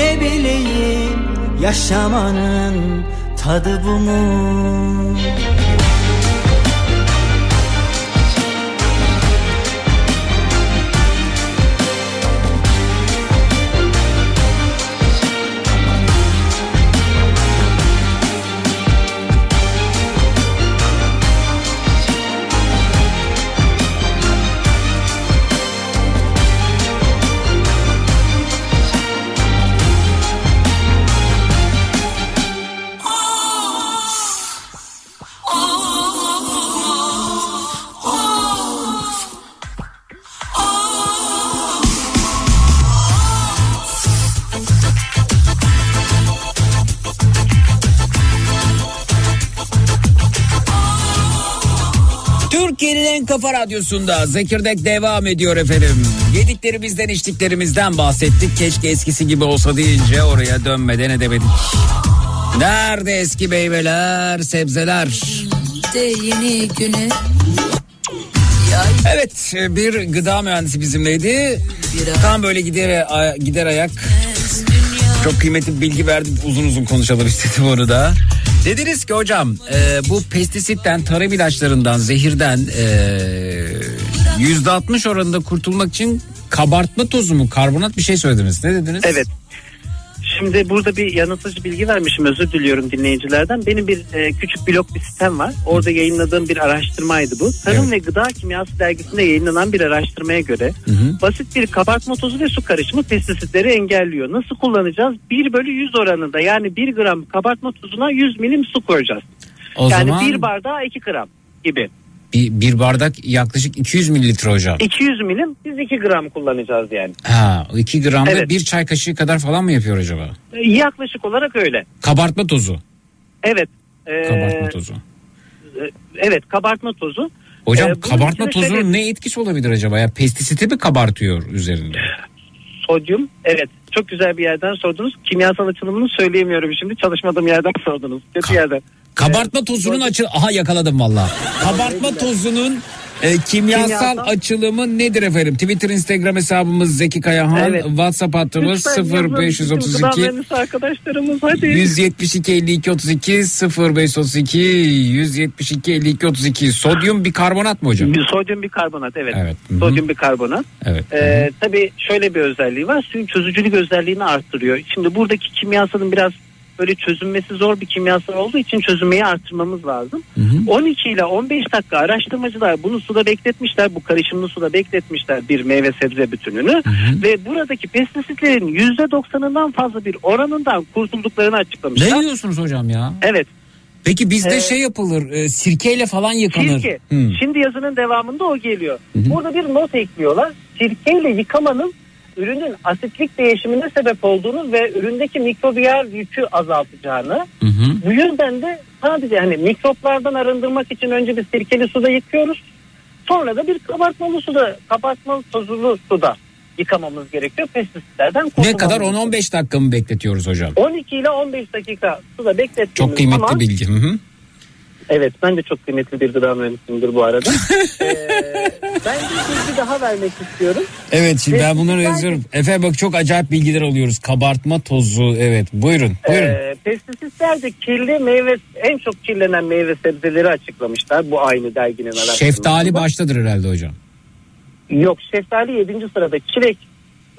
Speaker 8: ne bileyim Yaşamanın tadı bu mu?
Speaker 4: Kafa radyosunda Zekirdek devam ediyor efendim. Yediklerimizden içtiklerimizden bahsettik. Keşke eskisi gibi olsa deyince oraya dönmeden edemedik. Nerede eski meyveler, sebzeler?
Speaker 3: De yeni güne
Speaker 4: Evet bir gıda mühendisi bizimleydi. Tam böyle gider, gider ayak. Çok kıymetli bilgi verdi. Uzun uzun konuşalım istedim onu da. Dediniz ki hocam e, bu pestisitten, tarım ilaçlarından, zehirden e, yüzde 60 oranında kurtulmak için kabartma tozu mu, karbonat bir şey söylediniz. Ne dediniz?
Speaker 6: Evet. Şimdi burada bir yanıltıcı bilgi vermişim özür diliyorum dinleyicilerden. Benim bir e, küçük blog bir sitem var. Orada yayınladığım bir araştırmaydı bu. Tarım
Speaker 4: Evet.
Speaker 6: ve Gıda Kimyası dergisinde yayınlanan bir araştırmaya göre basit bir kabartma tozu ve su karışımı pestisitleri engelliyor. Nasıl kullanacağız? 1 bölü 100 oranında yani 1 gram kabartma tozuna 100 milim su koyacağız.
Speaker 4: O
Speaker 6: yani
Speaker 4: zaman
Speaker 6: 1 bardağa 2 gram gibi.
Speaker 4: Bir, bir bardak yaklaşık 200 mililitre hocam.
Speaker 6: 200 milim biz 2 gram kullanacağız yani.
Speaker 4: Ha, 2 gramda
Speaker 6: Evet.
Speaker 4: bir çay kaşığı kadar falan mı yapıyor acaba?
Speaker 6: E, Yaklaşık olarak öyle.
Speaker 4: Kabartma tozu.
Speaker 6: Evet. e,
Speaker 4: Kabartma tozu.
Speaker 6: Evet kabartma tozu.
Speaker 4: Hocam
Speaker 6: Ee,
Speaker 4: kabartma tozunun
Speaker 6: şöyle-
Speaker 4: ne etkisi olabilir acaba? Ya pestisiti mi kabartıyor üzerinde?
Speaker 6: Sodyum. Evet. Çok güzel bir yerden sordunuz. Kimyasal açılımını söyleyemiyorum şimdi. Çalışmadığım yerden sordunuz. Kötü
Speaker 4: Ka-
Speaker 6: yerden.
Speaker 4: Kabartma tozunun açı... Aha yakaladım valla. Kabartma tozunun e, kimyasal,
Speaker 6: Kimyasal-
Speaker 4: açılımı nedir efendim? Twitter, Instagram hesabımız Zeki Kayahan.
Speaker 6: Evet.
Speaker 4: WhatsApp hattımız
Speaker 6: Lütfen yazın. Bütün gıda
Speaker 4: 0532
Speaker 6: mühendisi arkadaşlarımız hadi.
Speaker 4: 172 52 32 0532 172 52 32 sodyum bikarbonat mı hocam?
Speaker 6: Bir sodyum bikarbonat evet.
Speaker 4: Evet. Hı hı.
Speaker 6: Sodyum bikarbonat.
Speaker 4: Evet.
Speaker 6: Ee, tabii şöyle bir özelliği var. Suyun çözücülük özelliğini arttırıyor. Şimdi buradaki kimyasalın biraz böyle çözünmesi zor bir kimyasal olduğu için çözünmeyi arttırmamız lazım. 12 ile 15 dakika araştırmacılar bunu suda bekletmişler. Bu karışımlı suda bekletmişler bir meyve sebze bütününü. Ve buradaki pestisitlerin %90'ından fazla bir oranından kurtulduklarını açıklamışlar.
Speaker 4: Ne diyorsunuz hocam ya?
Speaker 6: Evet.
Speaker 4: Peki bizde
Speaker 6: Ee,
Speaker 4: şey yapılır e, sirkeyle falan yıkanır.
Speaker 6: Sirke.
Speaker 4: Hı.
Speaker 6: Şimdi yazının devamında o geliyor. Burada bir not ekliyorlar. Sirkeyle yıkamanın ürünün asitlik değişimine sebep olduğunu ve üründeki mikrobiyal yükü azaltacağını.
Speaker 4: Hı hı.
Speaker 6: Bu yüzden de sadece hani mikroplardan arındırmak için önce bir sirkeli suda yıkıyoruz. Sonra da bir kabartmalı suda, kabartmalı tozlu suda yıkamamız gerekiyor. Pestisitlerden
Speaker 4: Ne kadar
Speaker 6: için.
Speaker 4: 10-15 dakika mı bekletiyoruz hocam?
Speaker 6: 12 ile 15 dakika suda beklettiğimiz
Speaker 4: Çok kıymetli
Speaker 6: zaman
Speaker 4: bilgi. Hı hı.
Speaker 6: Evet ben de çok kıymetli bir gıda mühendisimdir bu arada. ee, ben bir bilgi daha vermek istiyorum.
Speaker 4: Evet şimdi ben bunları
Speaker 6: Pestisitler-
Speaker 4: yazıyorum. Efendim bak çok acayip bilgiler alıyoruz. Kabartma tozu evet buyurun buyurun.
Speaker 6: Ee, pestisitler de kirli meyve en çok kirlenen meyve sebzeleri açıklamışlar. Bu aynı derginin araştırmasında.
Speaker 4: Şeftali baştadır herhalde hocam.
Speaker 6: Yok şeftali 7. sırada çilek,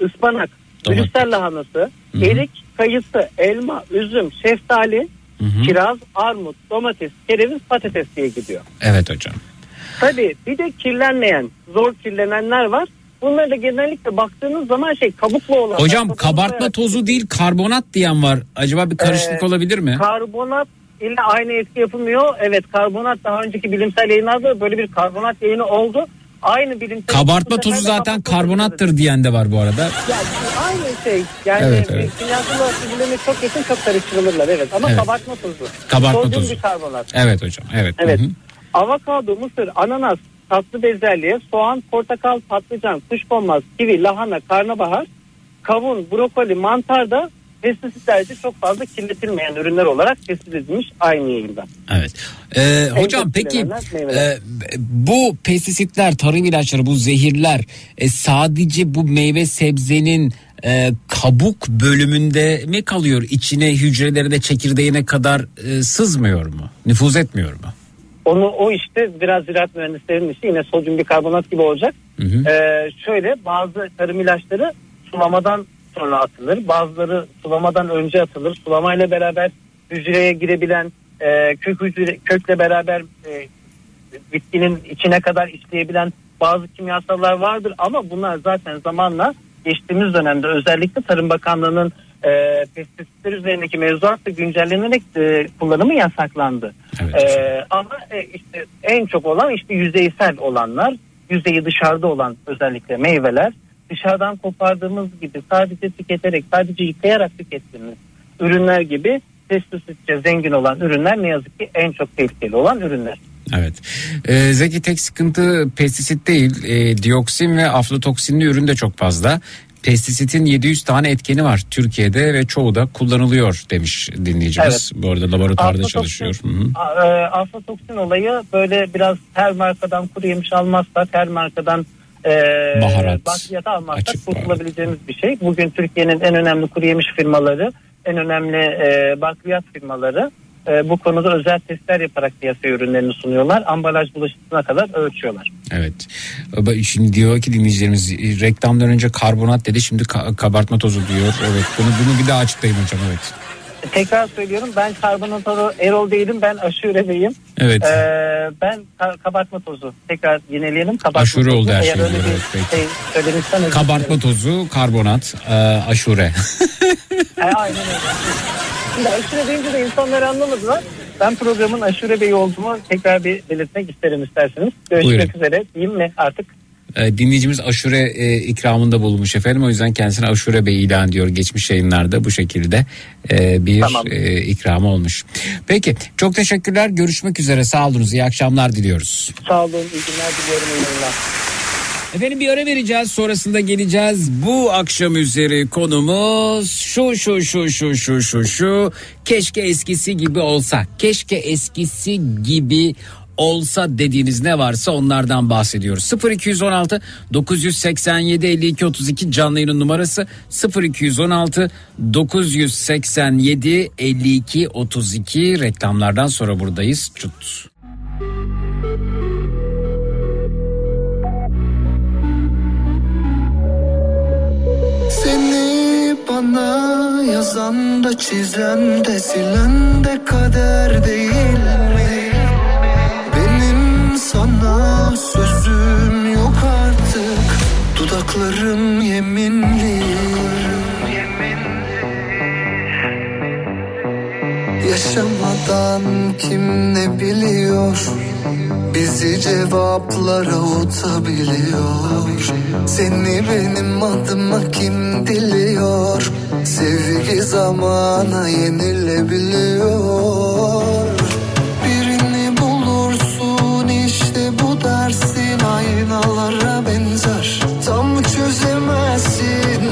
Speaker 6: ıspanak. Brüssel lahanası, erik, kayısı, elma, üzüm, şeftali, kiraz, armut, domates, kereviz, patates diye gidiyor.
Speaker 4: Evet hocam.
Speaker 6: Tabii bir de kirlenmeyen, zor kirlenenler var. Bunları da genellikle baktığınız zaman şey kabuklu olan.
Speaker 4: Hocam kabartma tozu değil karbonat diyen var. Acaba bir karışıklık
Speaker 6: Ee,
Speaker 4: olabilir mi?
Speaker 6: Karbonat ile aynı etki yapılmıyor. Evet karbonat daha önceki bilimsel yayınlarda böyle bir karbonat yayını oldu. Aynı bilimsel
Speaker 4: Kabartma
Speaker 6: de
Speaker 4: zaten karbonattır diyen de var bu arada.
Speaker 6: Yani aynı şey. Yani
Speaker 4: Evet,
Speaker 6: evet, kimyasal olarak birbirlerine çok yakın çok karıştırılırlar evet. Ama
Speaker 4: Evet.
Speaker 6: kabartma tozu.
Speaker 4: Kabartma
Speaker 6: Sodyum
Speaker 4: tozu.
Speaker 6: bikarbonat.
Speaker 4: Evet hocam evet.
Speaker 6: Evet.
Speaker 4: Hı hı.
Speaker 6: Avokado, mısır, ananas, tatlı bezelye, soğan, portakal, patlıcan, kuşkonmaz, kivi, lahana, karnabahar, kavun, brokoli, mantar da pestisitlerce çok fazla kirletilmeyen ürünler olarak tespit edilmiş aynı yayında.
Speaker 4: Evet. Ee, hocam peki e, bu pestisitler, tarım ilaçları, bu zehirler e, sadece bu meyve sebzenin e, kabuk bölümünde mi kalıyor? İçine hücrelerine çekirdeğine kadar e, sızmıyor mu? Nüfuz etmiyor mu?
Speaker 6: Onu o işte biraz ziraat mühendislerinin işi yine sodyum bikarbonat gibi olacak.
Speaker 4: Hı hı.
Speaker 6: Ee, şöyle bazı tarım ilaçları sulamadan sonra atılır. Bazıları sulamadan önce atılır. Sulamayla beraber hücreye girebilen e, kök hücre, kökle beraber e, bitkinin içine kadar işleyebilen bazı kimyasallar vardır ama bunlar zaten zamanla geçtiğimiz dönemde özellikle Tarım Bakanlığı'nın e, pestisitler üzerindeki mevzuatla güncellenerek e, kullanımı yasaklandı.
Speaker 4: Evet.
Speaker 6: E, ama e, işte en çok olan işte yüzeysel olanlar, yüzeyi dışarıda olan özellikle meyveler, dışarıdan kopardığımız gibi sadece tüketerek, sadece yıkayarak tükettiğimiz ürünler gibi pestisitçe zengin olan ürünler ne yazık ki en çok tehlikeli olan ürünler.
Speaker 4: Evet. Ee, Zeki tek sıkıntı pestisit değil. Ee, dioksin ve aflatoksinli ürün de çok fazla. Pestisitin 700 tane etkeni var Türkiye'de ve çoğu da kullanılıyor demiş dinleyicimiz. Bu arada laboratuvarda
Speaker 6: Aflatoksin-
Speaker 4: çalışıyor.
Speaker 6: E, aflatoksin olayı böyle biraz her markadan kuru yemiş almazsak her markadan e,
Speaker 4: Baharat,
Speaker 6: bakliyat almazsak
Speaker 4: açık baharat.
Speaker 6: kurtulabileceğimiz bir şey. Bugün Türkiye'nin en önemli kuru yemiş firmaları, en önemli e, bakliyat firmaları e, bu konuda özel testler yaparak piyasaya ürünlerini sunuyorlar. Ambalaj bulaşıcısına kadar ölçüyorlar.
Speaker 4: Evet. Şimdi diyor ki dinleyicilerimiz reklamdan önce karbonat dedi şimdi ka- kabartma tozu diyor. Evet bunu bunu bir daha açıklayın hocam evet.
Speaker 6: Tekrar söylüyorum ben karbonatörü Erol değilim ben aşure beyim.
Speaker 4: Evet.
Speaker 6: Ee, ben ka- kabartma tozu tekrar yenileyelim. Kabartma
Speaker 4: Aşure
Speaker 6: tozu.
Speaker 4: oldu her
Speaker 6: Eğer
Speaker 4: şey
Speaker 6: öyle
Speaker 4: oluyor,
Speaker 6: bir
Speaker 4: evet, peki.
Speaker 6: şey söylemişsen
Speaker 4: Kabartma tozu, karbonat, e, aşure.
Speaker 6: E, aynen öyle. Şimdi aşure deyince de insanlar anlamadılar. Ben programın aşure beyi olduğumu tekrar bir belirtmek isterim isterseniz. Görüşmek
Speaker 4: Buyurun.
Speaker 6: üzere diyeyim mi artık?
Speaker 4: E, dinleyicimiz aşure e, ikramında bulunmuş efendim. O yüzden kendisine aşure bey ilan ediyor geçmiş yayınlarda bu şekilde e, bir
Speaker 6: Tamam.
Speaker 4: e, ikramı olmuş. Peki çok teşekkürler. Görüşmek üzere. Sağ olunuz. İyi akşamlar diliyoruz.
Speaker 6: Sağ olun, iyi günler diliyorum. iyi yayınlar.
Speaker 4: Efendim bir ara vereceğiz sonrasında geleceğiz. Bu akşam üzeri konumuz şu şu şu şu şu şu şu keşke eskisi gibi olsa. Keşke eskisi gibi olsa dediğiniz ne varsa onlardan bahsediyoruz. 0216 987 52 32 canlı yayının numarası 0216 987 52 32 reklamlardan sonra buradayız. Çut.
Speaker 9: Seni bana yazan da çizen de silen de kader değil mi? Sözüm yok artık. Dudaklarım yeminli. Yaşamadan kim ne biliyor? Bizi cevaplara utabiliyor Seni benim adıma kim diliyor? Sevgi zamana yenilebiliyor çözemezsin.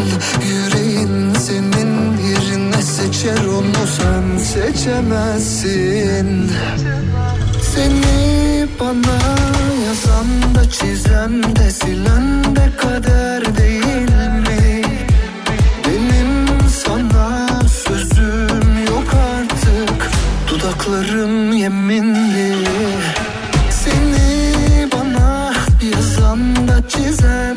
Speaker 9: Yüreğin senin yerine seçer onu sen seçemezsin. Seni bana yazan da çizen de silen de kader değil mi? Benim sana sözüm yok artık. Dudaklarım yeminli. Seni bana yazan da çizen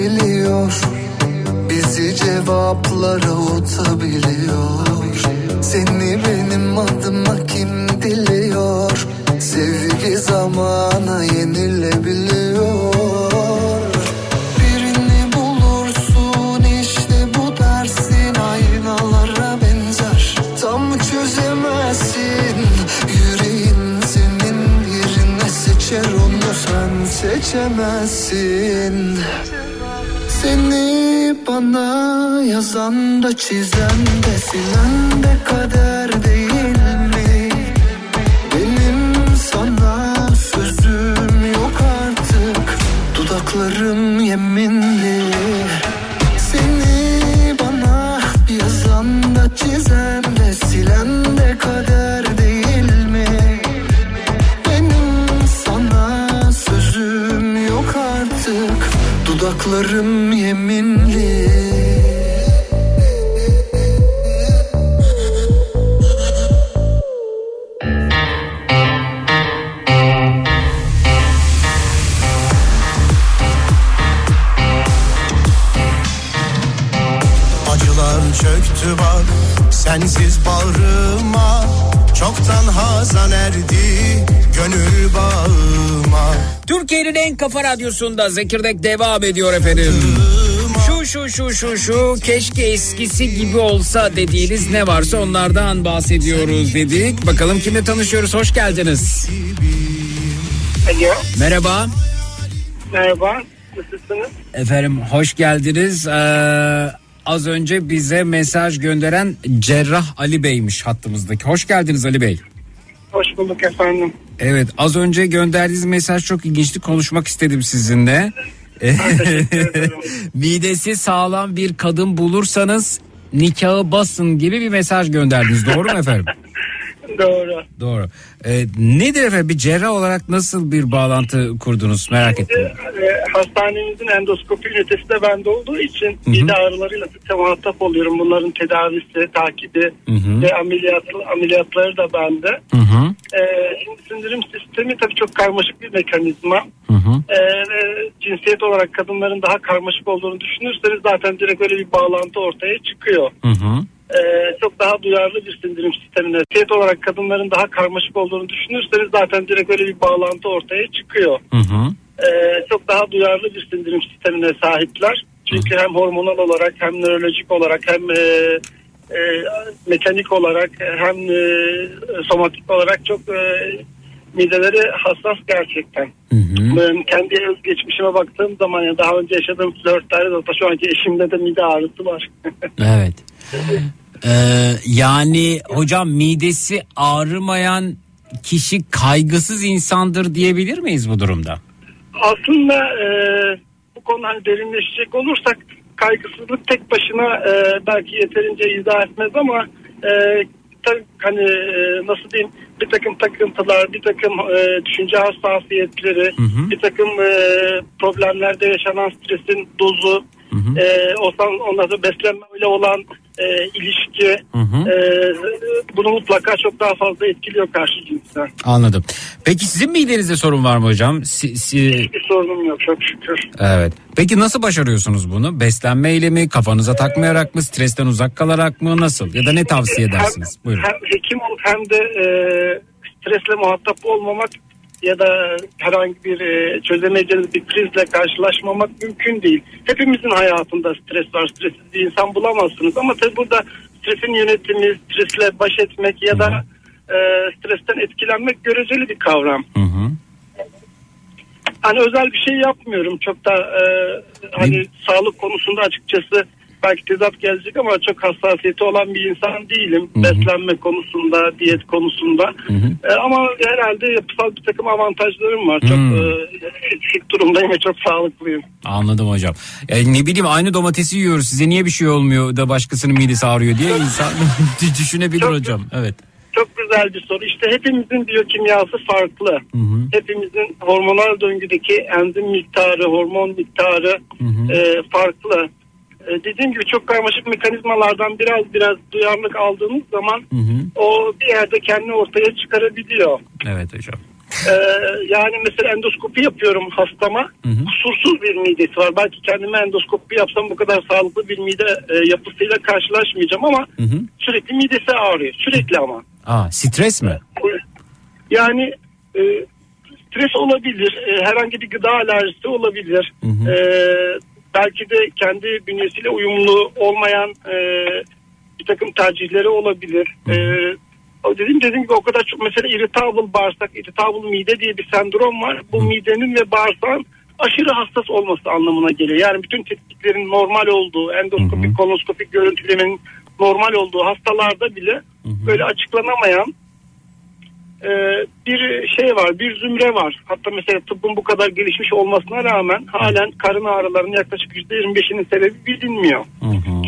Speaker 9: biliyor. Bizi cevaplara utabiliyor Seni benim adıma kim diliyor? Sevgi zamana yenilebiliyor. Seçemezsin Seni bana yazan da çizen de silen de kader değil mi? Benim sana sözüm yok artık Dudaklarım yeminli Dudaklarım yeminli.
Speaker 8: Acılar çöktü bak sensiz bağrıma Çoktan hazan erdi gönül bağıma
Speaker 4: Türkiye'nin en kafa radyosunda Zekirdek devam ediyor efendim. Şu şu şu şu şu keşke eskisi gibi olsa dediğiniz ne varsa onlardan bahsediyoruz dedik. Bakalım kimle tanışıyoruz hoş geldiniz.
Speaker 10: Alo.
Speaker 4: Merhaba.
Speaker 10: Merhaba. Nasılsınız?
Speaker 4: Efendim hoş geldiniz. Ee, az önce bize mesaj gönderen Cerrah Ali Bey'miş hattımızdaki. Hoş geldiniz Ali Bey.
Speaker 10: Hoş bulduk efendim.
Speaker 4: Evet az önce gönderdiğiniz mesaj çok ilginçti. Konuşmak istedim sizinle. Midesi sağlam bir kadın bulursanız nikahı basın gibi bir mesaj gönderdiniz. Doğru mu efendim?
Speaker 10: Doğru.
Speaker 4: Doğru. Ee, nedir efendim bir cerrah olarak nasıl bir bağlantı kurdunuz merak ettim.
Speaker 10: E, hastanemizin endoskopi ünitesi de bende olduğu için mide ağrılarıyla sıkça muhatap oluyorum. Bunların tedavisi, takibi
Speaker 4: hı.
Speaker 10: ve ameliyat, ameliyatları da bende.
Speaker 4: Hı hı.
Speaker 10: E, şimdi sindirim sistemi tabii çok karmaşık bir mekanizma.
Speaker 4: Hı hı.
Speaker 10: E, cinsiyet olarak kadınların daha karmaşık olduğunu düşünürseniz zaten direkt öyle bir bağlantı ortaya çıkıyor.
Speaker 4: Hı
Speaker 10: Ee, çok daha duyarlı bir sindirim sistemine. Cinsiyet olarak kadınların daha karmaşık olduğunu düşünürseniz zaten direkt öyle bir bağlantı ortaya çıkıyor.
Speaker 4: Hı hı.
Speaker 10: Ee, çok daha duyarlı bir sindirim sistemine sahipler. Çünkü hem hormonal olarak hem nörolojik olarak hem e, e, mekanik olarak hem e, somatik olarak çok e, mideleri hassas gerçekten.
Speaker 4: Hı hı.
Speaker 10: Ben kendi özgeçmişime baktığım zaman ya daha önce yaşadığım flörtlerde de şu anki eşimde de mide ağrısı var.
Speaker 4: Evet. Ee, yani hocam midesi ağrımayan kişi kaygısız insandır diyebilir miyiz bu durumda?
Speaker 10: Aslında e, bu konu hani derinleşecek olursak kaygısızlık tek başına e, belki yeterince izah etmez ama e, tabii hani e, nasıl diyeyim bir takım takıntılar, bir takım e, düşünce hassasiyetleri,
Speaker 4: hı.
Speaker 10: bir takım e, problemlerde yaşanan stresin dozu, e, ondan, ondan sonra beslenmeyle olan e, ilişki
Speaker 4: Hı hı.
Speaker 10: e, bunu mutlaka çok daha fazla etkiliyor karşı cinsten.
Speaker 4: Anladım. Peki sizin midenizde sorun var mı hocam? Si- si-
Speaker 10: Hiçbir sorunum yok çok şükür.
Speaker 4: evet. Peki nasıl başarıyorsunuz bunu? Beslenmeyle mi, kafanıza takmayarak mı, stresten uzak kalarak mı, nasıl? Ya da ne tavsiye edersiniz?
Speaker 10: Hem,
Speaker 4: Buyurun.
Speaker 10: hem hekim olup hem de e, stresle muhatap olmamak ya da herhangi bir e, çözemeyeceğiniz bir krizle karşılaşmamak mümkün değil. Hepimizin hayatında stres var. Stressiz bir insan bulamazsınız ama tabii burada stresin yönetimi, stresle baş etmek ya da e, stresten etkilenmek göreceli bir kavram.
Speaker 4: Hı hı.
Speaker 10: Hani özel bir şey yapmıyorum. Çok da e, hani
Speaker 4: Ne?
Speaker 10: sağlık konusunda açıkçası belki tezat gelecek ama çok hassasiyeti olan bir insan değilim. Beslenme konusunda, diyet konusunda. E, ama herhalde yapısal bir takım avantajlarım var. Çok
Speaker 4: Hı.
Speaker 10: e, durumdayım ve çok sağlıklıyım.
Speaker 4: Anladım hocam. Yani ne bileyim aynı domatesi yiyoruz. Size niye bir şey olmuyor da başkasının midesi ağrıyor diye insan düşünebilir
Speaker 10: Çok-
Speaker 4: hocam. Evet.
Speaker 10: Çok güzel bir soru. İşte hepimizin biyokimyası farklı. Hepimizin hormonal döngüdeki enzim miktarı, hormon miktarı e, farklı. E, dediğim gibi çok karmaşık mekanizmalardan biraz biraz duyarlılık aldığımız zaman o bir yerde kendini ortaya çıkarabiliyor.
Speaker 4: Evet hocam.
Speaker 10: E, yani mesela endoskopi yapıyorum hastama. Kusursuz bir midesi var. Belki kendime endoskopi yapsam bu kadar sağlıklı bir mide e, yapısıyla karşılaşmayacağım ama sürekli midesi ağrıyor. Sürekli ama.
Speaker 4: Aa, stres mi?
Speaker 10: Yani e, stres olabilir, e, herhangi bir gıda alerjisi olabilir. E, belki de kendi bünyesiyle uyumlu olmayan e, bir takım tercihleri olabilir. E, dediğim dediğim gibi o kadar çok mesela irritable bağırsak, irritable mide diye bir sendrom var. Bu midenin ve bağırsağın aşırı hassas olması anlamına geliyor. Yani bütün tetkiklerin normal olduğu, endoskopik, koloskopik görüntülemenin normal olduğu hastalarda bile böyle açıklanamayan e, bir şey var, bir zümre var. Hatta mesela tıbbın bu kadar gelişmiş olmasına rağmen halen karın ağrılarının yaklaşık %25'inin sebebi bilinmiyor.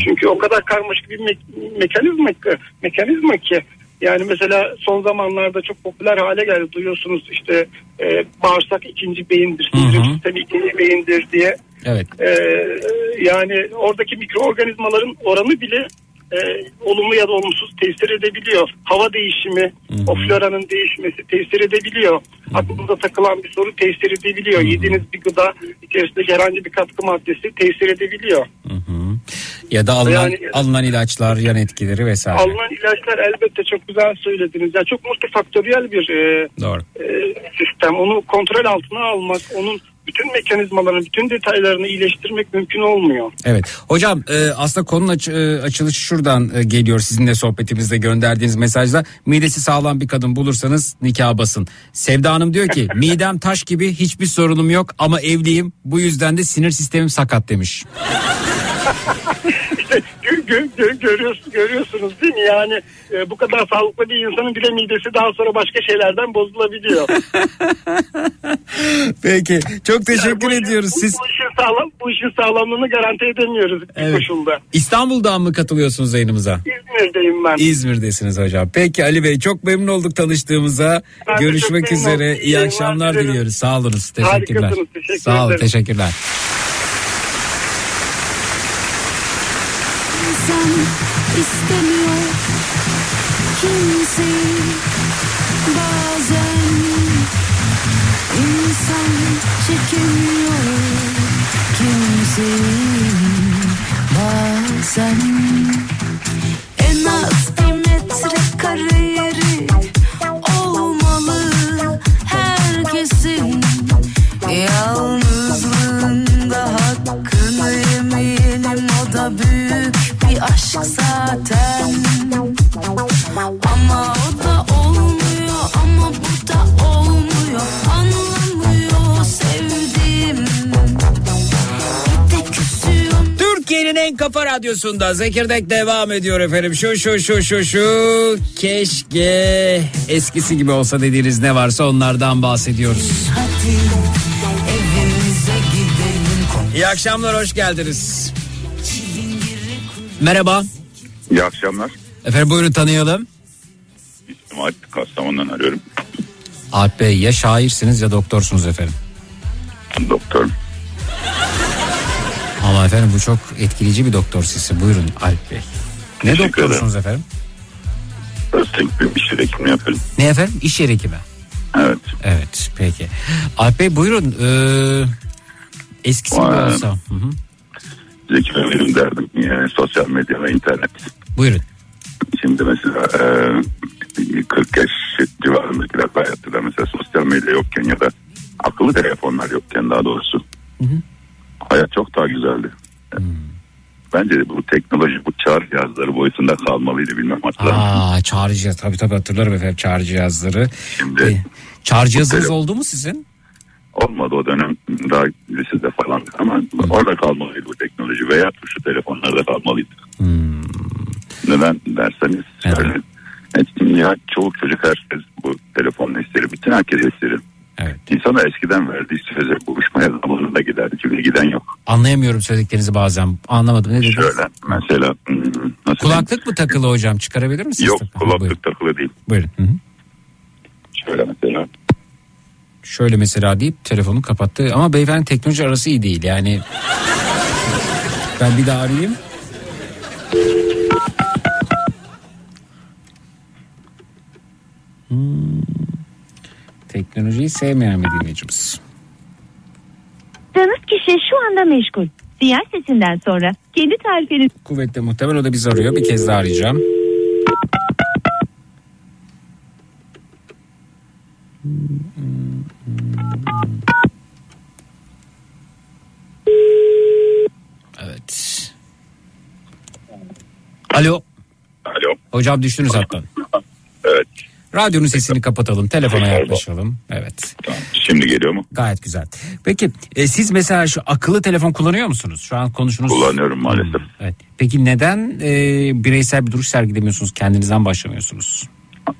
Speaker 10: Çünkü o kadar karmaşık bir me- mekanizma, ki- mekanizma ki yani mesela son zamanlarda çok popüler hale geldi duyuyorsunuz işte e, bağırsak ikinci beyindir, sindirim sistemi ikinci beyindir diye.
Speaker 4: Evet.
Speaker 10: Ee, yani oradaki mikroorganizmaların oranı bile e, olumlu ya da olumsuz tesir edebiliyor. Hava değişimi, o floranın değişmesi tesir edebiliyor. Aklınıza takılan bir soru tesir edebiliyor. Yediğiniz bir gıda içerisindeki herhangi bir katkı maddesi tesir edebiliyor.
Speaker 4: Ya da alınan,
Speaker 10: Yani-
Speaker 4: alınan ilaçlar, yan etkileri vesaire.
Speaker 10: Alınan ilaçlar elbette çok güzel söylediniz. Yani çok multifaktöriyel bir e,
Speaker 4: Doğru.
Speaker 10: e, sistem. Onu kontrol altına almak, onun bütün mekanizmalarını, bütün detaylarını iyileştirmek mümkün olmuyor.
Speaker 4: Evet. Hocam e, aslında konunun aç- e, açılışı şuradan e, geliyor sizinle sohbetimizde gönderdiğiniz mesajda. Midesi sağlam bir kadın bulursanız nikah basın. Sevda Hanım diyor ki midem taş gibi hiçbir sorunum yok ama evliyim. Bu yüzden de sinir sistemim sakat demiş.
Speaker 10: Gö- gö- gö- görüyorsunuz, görüyorsunuz değil mi? Yani e, bu kadar sağlıklı bir insanın bile midesi daha sonra başka şeylerden bozulabiliyor.
Speaker 4: Peki çok teşekkür
Speaker 10: Yani bu işin-
Speaker 4: ediyoruz.
Speaker 10: bu-
Speaker 4: Siz
Speaker 10: Bu, işin sağlam, bu işin sağlamlığını garanti edemiyoruz
Speaker 4: Evet.
Speaker 10: koşulda.
Speaker 4: İstanbul'dan mı katılıyorsunuz yayınımıza?
Speaker 10: İzmir'deyim ben.
Speaker 4: İzmir'desiniz hocam. Peki Ali Bey çok memnun olduk tanıştığımıza.
Speaker 10: Ben
Speaker 4: Görüşmek üzere.
Speaker 10: oldum. İyi
Speaker 4: İyi akşamlar diliyoruz. Sağ olunuz. Teşekkürler.
Speaker 10: Harikasınız, teşekkür
Speaker 4: Sağ olun. Teşekkürler.
Speaker 7: İnsan istemiyor kimseyi bazen insan çekemiyor kimseyi bazen en az bir metre kare yeri olmalı herkesin. Yalnızlığında hakkını yemeyelim o da büyük bir aşk zaten Ama o da olmuyor ama bu da olmuyor Anlamıyor küsüyorum
Speaker 4: Türkiye'nin en kafa radyosunda Zekirdek devam ediyor efendim. Şu şu şu şu şu keşke eskisi gibi olsa dediğiniz ne varsa onlardan bahsediyoruz.
Speaker 7: hadi
Speaker 4: İyi akşamlar hoş geldiniz. Merhaba.
Speaker 11: İyi akşamlar.
Speaker 4: Efendim buyurun tanıyalım.
Speaker 11: İsmim Alp Kastamonu'dan arıyorum.
Speaker 4: Alp Bey ya şairsiniz ya doktorsunuz efendim.
Speaker 11: Ben doktorum.
Speaker 4: Ama efendim bu çok etkileyici bir doktor sesi. Buyurun Alp Bey. Ne
Speaker 11: Teşekkür
Speaker 4: doktorsunuz efendim?
Speaker 11: Öztek bir iş hekimi yapıyorum.
Speaker 4: Ne efendim? İş yeri hekimi.
Speaker 11: Evet.
Speaker 4: Evet peki. Alp Bey buyurun. Ee, eskisi gibi olsa. Hı hı.
Speaker 11: Zeki Bey benim derdim yani sosyal medya ve internet.
Speaker 4: Buyurun.
Speaker 11: Şimdi mesela e, 40 yaş civarındakiler hayatta da mesela sosyal medya yokken ya da akıllı telefonlar yokken daha doğrusu hayat çok daha güzeldi. Bence bu teknoloji bu çağrı cihazları boyutunda kalmalıydı bilmem hatırlar?
Speaker 4: Aa çağrı cihaz. Tabii tabii hatırlarım efendim çağrı cihazları.
Speaker 11: Şimdi
Speaker 4: Ee, çağrı cihazınız oldu mu sizin?
Speaker 11: Olmadı o dönem daha lisede falan ama orada kalmalıydı bu teknoloji veya tuşlu telefonlarda kalmalıydı. Neden derseniz
Speaker 4: Evet.
Speaker 11: şöyle. Evet, ya çoğu çocuk herkes bu telefonla isterim. Bütün herkes isterim.
Speaker 4: Evet.
Speaker 11: İnsana eskiden verdiği söze buluşmaya zamanında giderdi. Şimdi giden yok.
Speaker 4: Anlayamıyorum söylediklerinizi bazen. Anlamadım. Ne dediniz?
Speaker 11: Şöyle mesela hmm, nasıl diyeyim?
Speaker 4: Kulaklık mı takılı hocam? Çıkarabilir misiniz?
Speaker 11: Yok
Speaker 4: takılı?
Speaker 11: kulaklık
Speaker 4: Buyurun.
Speaker 11: takılı değil.
Speaker 4: Buyurun. Hı hı.
Speaker 11: Şöyle mesela
Speaker 4: Şöyle mesela deyip telefonu kapattı. Ama beyefendi teknoloji arası iyi değil. Yani ben bir daha arayayım. Hmm. Teknolojiyi sevmeyen bir dinleyicimiz.
Speaker 12: Aradığınız kişi şu anda meşgul. Diğer sesinden sonra kendi tarifiniz
Speaker 4: Kuvvetle muhtemel o da bizi arıyor. Bir kez daha arayacağım. Evet. Alo.
Speaker 11: alo
Speaker 4: Hocam düştünüz hattan.
Speaker 11: evet
Speaker 4: Radyonun sesini kapatalım. Telefona yaklaşalım. Evet.
Speaker 11: tamam. şimdi geliyor mu?
Speaker 4: Gayet güzel. Peki e, siz mesela şu akıllı telefon kullanıyor musunuz? Şu an konuşunuz.
Speaker 11: Kullanıyorum maalesef.
Speaker 4: Evet. Peki neden e, bireysel bir duruş sergilemiyorsunuz? Kendinizden başlamıyorsunuz?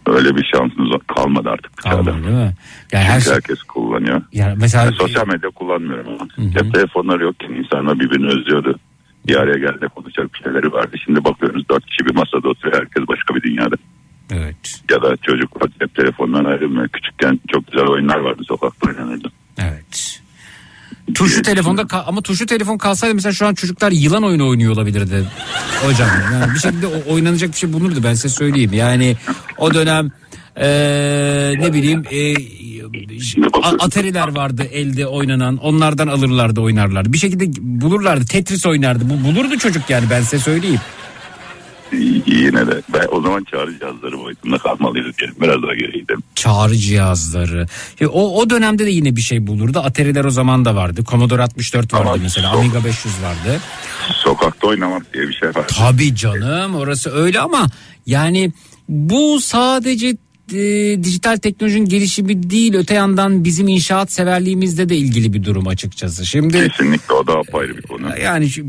Speaker 11: Öyle bir şansınız kalmadı artık dışarıda.
Speaker 4: Kalmadı değil mi? Yani her
Speaker 11: Çünkü
Speaker 4: şey.
Speaker 11: herkes kullanıyor.
Speaker 4: Yani mesela
Speaker 11: Ben sosyal medya kullanmıyorum ama. Cep telefonları yokken insanlar birbirini özlüyordu. Bir araya geldi konuşacak bir şeyleri vardı. Şimdi bakıyoruz dört kişi bir masada oturuyor. Herkes başka bir dünyada.
Speaker 4: Evet.
Speaker 11: Ya da çocuklar cep telefonundan ayrılmıyor. Küçükken çok güzel oyunlar vardı sokakta oynanırdı.
Speaker 4: Evet. Tuşlu telefonda ama tuşlu telefon kalsaydı mesela şu an çocuklar yılan oyunu oynuyor olabilirdi hocam. Yani bir şekilde oynanacak bir şey bulunurdu ben size söyleyeyim. Yani o dönem eee, ne bileyim a- Atari'ler vardı elde oynanan onlardan alırlardı oynarlardı. Bir şekilde bulurlardı Tetris oynardı. Bu bulurdu çocuk yani ben size söyleyeyim.
Speaker 11: Yine de ben o zaman çağrı cihazları boyutunda kalmalıydı diyelim. Biraz daha geri gidelim.
Speaker 4: Çağrı cihazları. Ya O, o dönemde de yine bir şey bulurdu. Atari'ler o zaman da vardı. Commodore 64 vardı
Speaker 11: Ama
Speaker 4: mesela.
Speaker 11: çok-
Speaker 4: Amiga 500 vardı.
Speaker 11: Sokakta oynamak diye bir şey var.
Speaker 4: Tabii canım orası öyle ama yani bu sadece e, dijital teknolojinin gelişimi değil öte yandan bizim inşaat severliğimizde de ilgili bir durum açıkçası. Şimdi
Speaker 11: Kesinlikle o da apayrı bir konu.
Speaker 4: yani şu-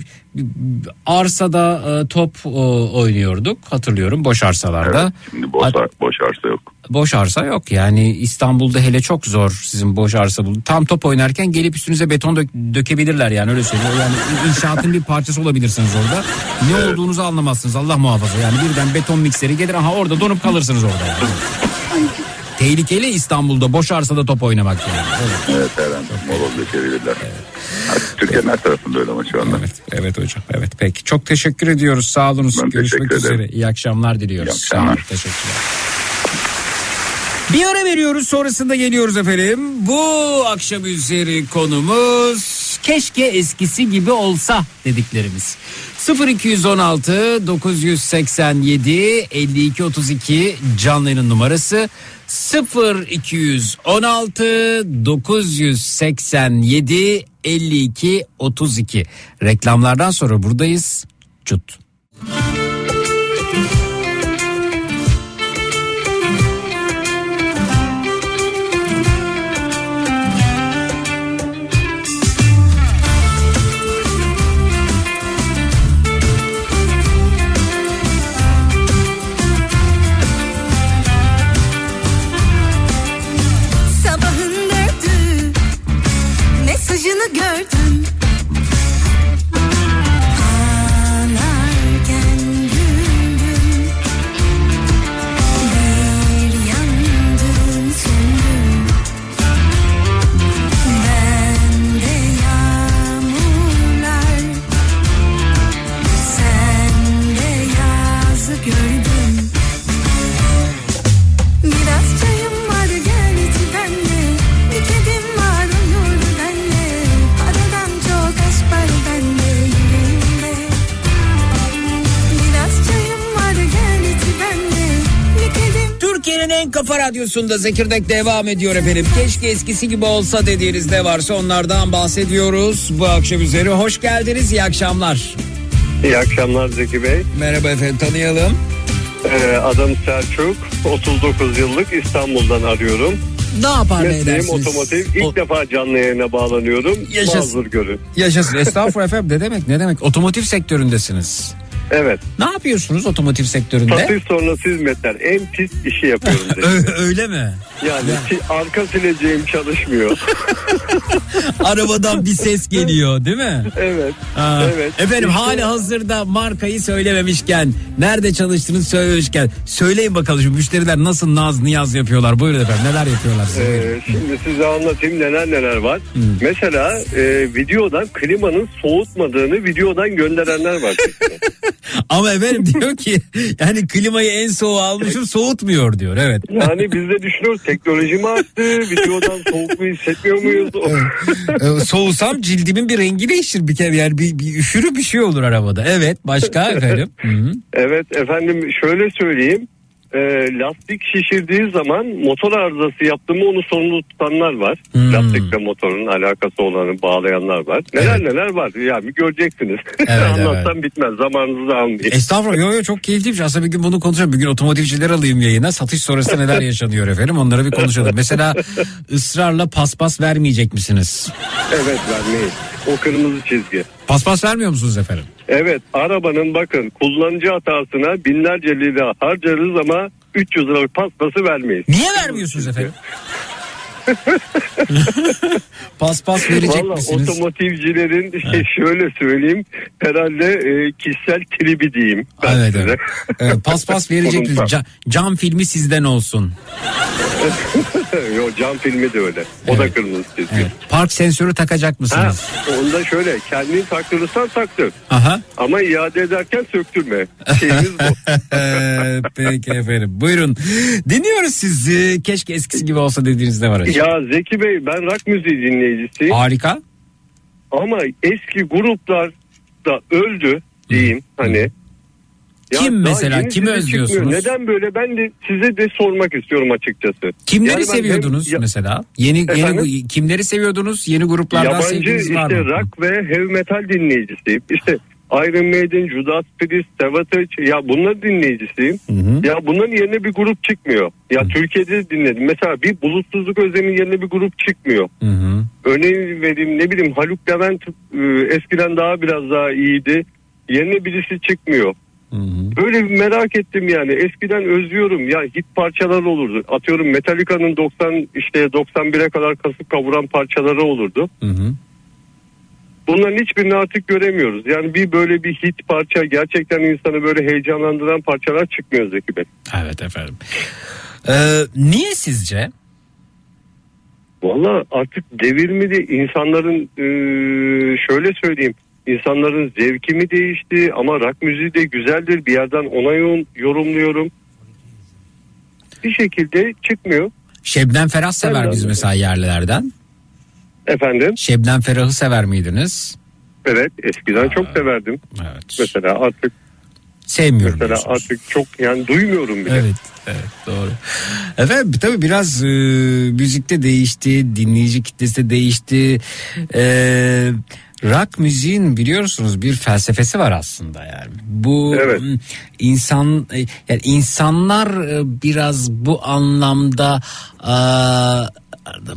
Speaker 4: arsada e, top e, oynuyorduk hatırlıyorum boş arsalarda.
Speaker 11: Evet, şimdi boş, boş arsa yok.
Speaker 4: Boş arsa yok yani İstanbul'da hele çok zor sizin boş arsa bul. Tam top oynarken gelip üstünüze beton dök- dökebilirler yani öyle söyleyeyim. Yani inşaatın bir parçası olabilirsiniz orada. Ne olduğunuzu anlamazsınız Allah muhafaza. Yani birden beton mikseri gelir aha orada donup kalırsınız orada. Yani. Tehlikeli İstanbul'da boş arsada top oynamak yani. Evet.
Speaker 11: Evet herhalde. Moloz dökebilirler. Ha, Türkiye'nin her tarafında öyle ama şu anda.
Speaker 4: Evet, evet hocam. Evet peki. Çok teşekkür ediyoruz. Sağ olun.
Speaker 11: Ben
Speaker 4: Görüşmek üzere. İyi akşamlar diliyoruz.
Speaker 11: İyi
Speaker 4: Sağ olun.
Speaker 11: akşamlar.
Speaker 4: Teşekkürler. Bir ara veriyoruz sonrasında geliyoruz efendim. Bu akşam üzeri konumuz keşke eskisi gibi olsa dediklerimiz. 0216 987 52 32 canlı yayın numarası 0216 987 52 32 reklamlardan sonra buradayız. Çut. Kafa radyosunda Zekirdek devam ediyor efendim. Keşke eskisi gibi olsa dediğiniz ne varsa onlardan bahsediyoruz. Bu akşam üzeri hoş geldiniz. İyi akşamlar.
Speaker 13: İyi akşamlar Zeki Bey.
Speaker 4: Merhaba efendim tanıyalım.
Speaker 13: Ee, adım Selçuk. 39 yıllık İstanbul'dan arıyorum.
Speaker 4: Ne yapar ne edersiniz?
Speaker 13: otomotiv. İlk
Speaker 4: O-
Speaker 13: defa canlı yayına bağlanıyorum.
Speaker 4: Yaşasın.
Speaker 13: Mazur görün.
Speaker 4: Yaşasın. Estağfurullah efendim ne demek ne demek? Otomotiv sektöründesiniz.
Speaker 13: Evet.
Speaker 4: Ne yapıyorsunuz otomotiv sektöründe?
Speaker 13: Satış sonrası hizmetler. En pis işi yapıyorum.
Speaker 4: Öyle mi?
Speaker 13: yani si- arka sileceğim çalışmıyor.
Speaker 4: Arabadan bir ses geliyor değil mi?
Speaker 13: evet.
Speaker 4: Aa,
Speaker 13: Evet.
Speaker 4: Efendim
Speaker 13: İşte-
Speaker 4: hali hazırda markayı söylememişken nerede çalıştığınızı söylememişken söyleyin bakalım şu müşteriler nasıl naz niyaz yapıyorlar buyurun efendim neler yapıyorlar size
Speaker 13: Ee, şimdi size anlatayım neler neler var. Mesela e, videodan klimanın soğutmadığını videodan gönderenler var.
Speaker 4: Ama efendim diyor ki yani klimayı en soğuğu almışım soğutmuyor diyor evet.
Speaker 13: yani biz de düşünüyoruz teknoloji mi arttı? Videodan soğukluğu hissetmiyor muyuz?
Speaker 4: Ee, Soğusam cildimin bir rengi değişir bir kere yani bir, bir üşürü bir şey olur arabada. Evet başka efendim. Hı hı.
Speaker 13: Evet efendim şöyle söyleyeyim. E, lastik şişirdiği zaman motor arızası yaptı mı onu sorumlu tutanlar var.
Speaker 4: Hmm.
Speaker 13: Lastikle motorun alakası olanı bağlayanlar var. Neler
Speaker 4: Evet.
Speaker 13: neler var. Yani göreceksiniz.
Speaker 4: Evet,
Speaker 13: Anlatsam bitmez. Zamanınızı almayayım.
Speaker 4: Estağfurullah yo, yo, çok keyifliymiş aslında bir gün bunu konuşalım bir gün otomotivciler alayım yayına satış sonrası neler yaşanıyor efendim onları bir konuşalım. Mesela ısrarla paspas vermeyecek misiniz?
Speaker 13: Evet vermeyin. O kırmızı çizgi.
Speaker 4: Paspas vermiyor musunuz efendim?
Speaker 13: Evet arabanın bakın kullanıcı hatasına binlerce lira harcarız ama 300 liralık paspası vermeyiz.
Speaker 4: Niye vermiyorsunuz efendim? Paspas verecek
Speaker 13: Valla
Speaker 4: misiniz?
Speaker 13: otomotivcilerin şey şöyle söyleyeyim herhalde e, kişisel tribi diyeyim. ben
Speaker 4: Evet,
Speaker 13: size.
Speaker 4: evet. Evet, paspas verecek misiniz? Ca- cam filmi sizden olsun.
Speaker 13: Yo cam filmi de öyle. O da
Speaker 4: Evet.
Speaker 13: kırmızı çizgi.
Speaker 4: Evet. Park sensörü takacak
Speaker 13: Ha,
Speaker 4: mısınız?
Speaker 13: onda şöyle kendini taktırırsan taktır.
Speaker 4: Aha.
Speaker 13: Ama iade ederken söktürme. Şeyimiz bu.
Speaker 4: Peki efendim. Buyurun. Dinliyoruz sizi. Keşke eskisi gibi olsa dediğiniz ne var acaba?
Speaker 13: Ya Zeki Bey ben rock müziği dinleyicisiyim.
Speaker 4: Harika.
Speaker 13: Ama eski gruplar da öldü diyeyim hani. Ya
Speaker 4: Kim mesela? Kimi özlüyorsunuz?
Speaker 13: çıkmıyor. Neden böyle ben de size de sormak istiyorum açıkçası.
Speaker 4: Kimleri
Speaker 13: Yani ben
Speaker 4: seviyordunuz
Speaker 13: hem- ya-
Speaker 4: mesela? Yeni
Speaker 13: Efendim?
Speaker 4: yeni kimleri seviyordunuz? Yeni gruplardan
Speaker 13: Yabancı
Speaker 4: sevdiğiniz var
Speaker 13: işte
Speaker 4: mı?
Speaker 13: rock ve heavy metal dinleyicisiyim. İşte Iron Maiden, Judas Priest, Savatage ya bunların dinleyicisiyim. Ya bunların yerine bir grup çıkmıyor. Ya Türkiye'de de dinledim. Mesela bir bulutsuzluk özlemin yerine bir grup çıkmıyor. Örneğin vereyim ne bileyim Haluk Levent e, eskiden daha biraz daha iyiydi. Yerine birisi çıkmıyor. Böyle bir merak ettim yani. Eskiden özlüyorum ya hit parçalar olurdu. Atıyorum Metallica'nın 90 işte 91'e kadar kasıp kavuran parçaları olurdu. Bunların hiçbirini artık göremiyoruz. Yani bir böyle bir hit parça gerçekten insanı böyle heyecanlandıran parçalar çıkmıyor Zeki Bey.
Speaker 4: Evet efendim. Ee, niye sizce?
Speaker 13: Valla artık devir mi de insanların e, şöyle söyleyeyim insanların zevki mi değişti ama rock müziği de güzeldir bir yerden ona yorumluyorum. Bir şekilde çıkmıyor.
Speaker 4: Şebnem Ferah sever biz mesela yerlilerden.
Speaker 13: Efendim?
Speaker 4: Şebnem Ferah'ı sever miydiniz?
Speaker 13: Evet eskiden çok severdim. Mesela artık
Speaker 4: Sevmiyorum
Speaker 13: Mesela artık çok yani duymuyorum bile.
Speaker 4: Evet, evet doğru. Efendim tabii biraz e, müzikte değişti, dinleyici kitlesi de değişti. E, rock müziğin biliyorsunuz bir felsefesi var aslında yani. Bu m, insan e, yani insanlar e, biraz bu anlamda e,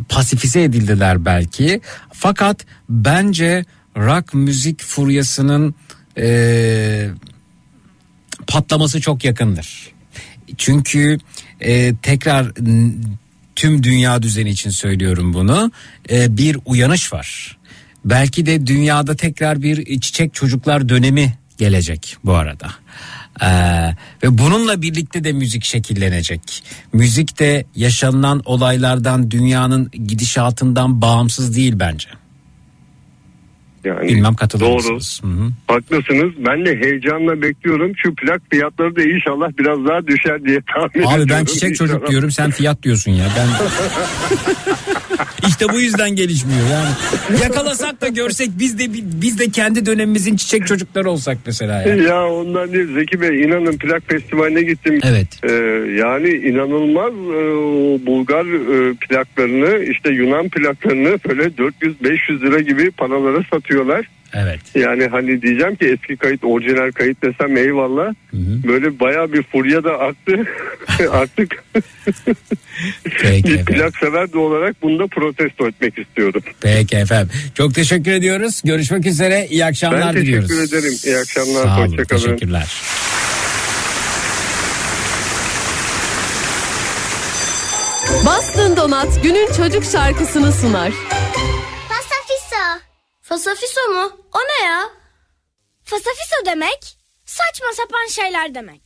Speaker 4: pasifize edildiler belki. Fakat bence rock müzik furyasının e, patlaması çok yakındır. Çünkü e, tekrar tüm dünya düzeni için söylüyorum bunu. E, bir uyanış var. Belki de dünyada tekrar bir çiçek çocuklar dönemi gelecek bu arada. Ee, ve bununla birlikte de müzik şekillenecek. Müzik de yaşanılan olaylardan dünyanın gidişatından bağımsız değil bence.
Speaker 13: Yani
Speaker 4: Bilmem katılır
Speaker 13: doğru.
Speaker 4: mısınız? Hı hı.
Speaker 13: Haklısınız. Ben de heyecanla bekliyorum. Şu plak fiyatları da inşallah biraz daha düşer diye tahmin ediyorum.
Speaker 4: Abi ben çiçek çocuk
Speaker 13: İnşallah.
Speaker 4: diyorum sen fiyat diyorsun ya. Ben İşte bu yüzden gelişmiyor yani. Yakalasak da görsek biz de biz de kendi dönemimizin çiçek çocukları olsak mesela yani.
Speaker 13: Ya ondan değil Zeki Bey inanın plak festivaline gittim.
Speaker 4: Evet.
Speaker 13: Ee, yani inanılmaz e, Bulgar e, plaklarını işte Yunan plaklarını böyle 400-500 lira gibi paralara satıyorlar.
Speaker 4: Evet.
Speaker 13: Yani hani diyeceğim ki eski kayıt orijinal kayıt desem eyvallah. Böyle baya bir furya da arttı. Artık
Speaker 4: Peki
Speaker 13: bir plak sever de olarak bunu da protesto etmek istiyorum.
Speaker 4: Peki efendim. Çok teşekkür ediyoruz. Görüşmek üzere. İyi akşamlar
Speaker 13: ben teşekkür
Speaker 4: diliyoruz.
Speaker 13: ederim. İyi akşamlar.
Speaker 4: Sağ olun.
Speaker 13: Hoşçakalın.
Speaker 4: Teşekkürler.
Speaker 14: Bastın Donat günün çocuk şarkısını sunar.
Speaker 15: Fasafiso. Mu? O ne ya? Fasafiso demek saçma sapan şeyler demek.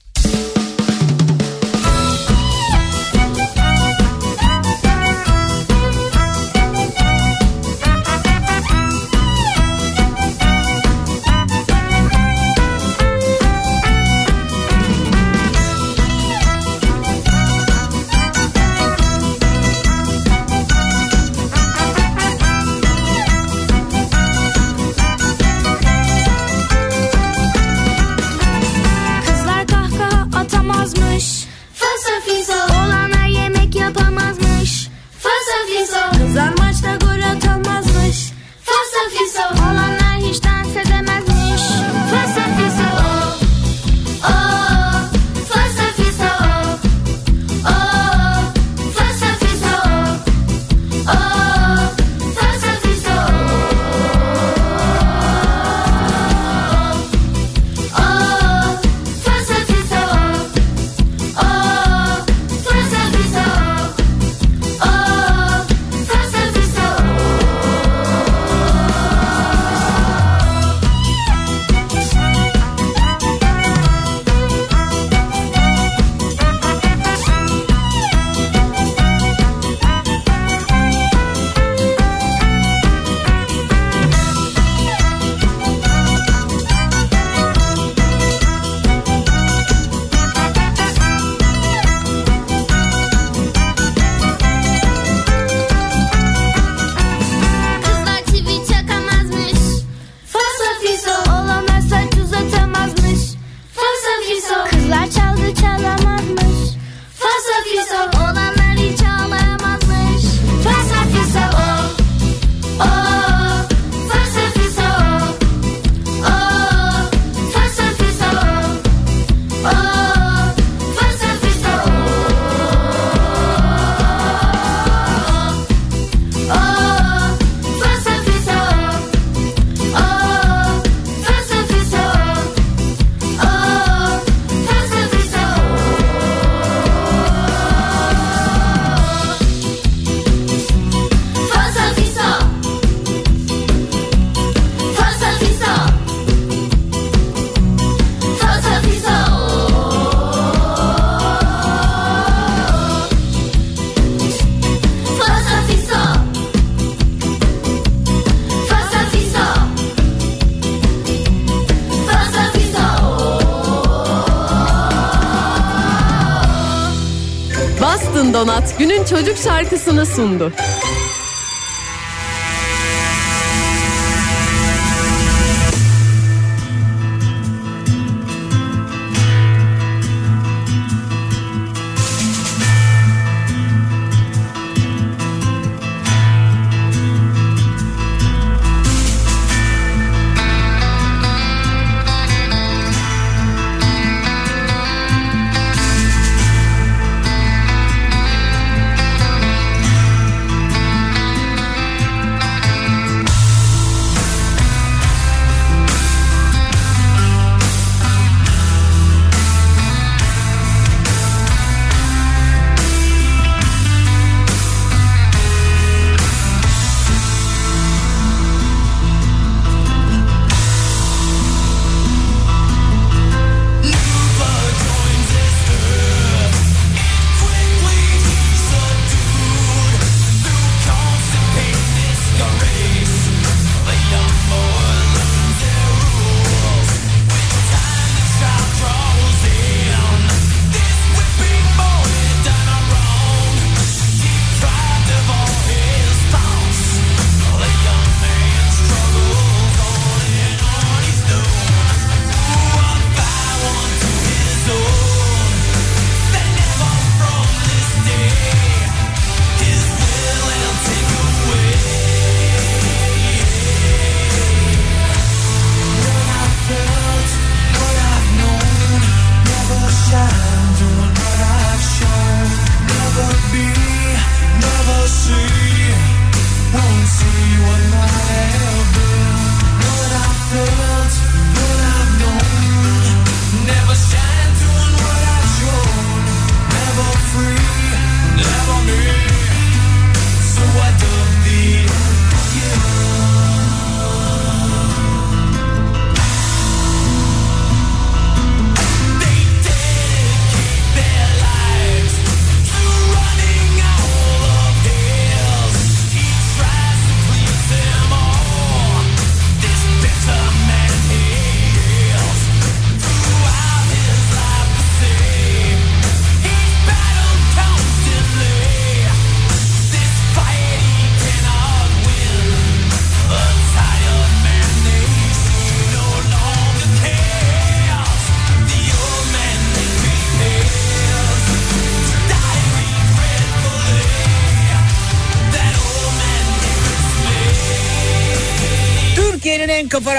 Speaker 5: Günün çocuk şarkısını sundu.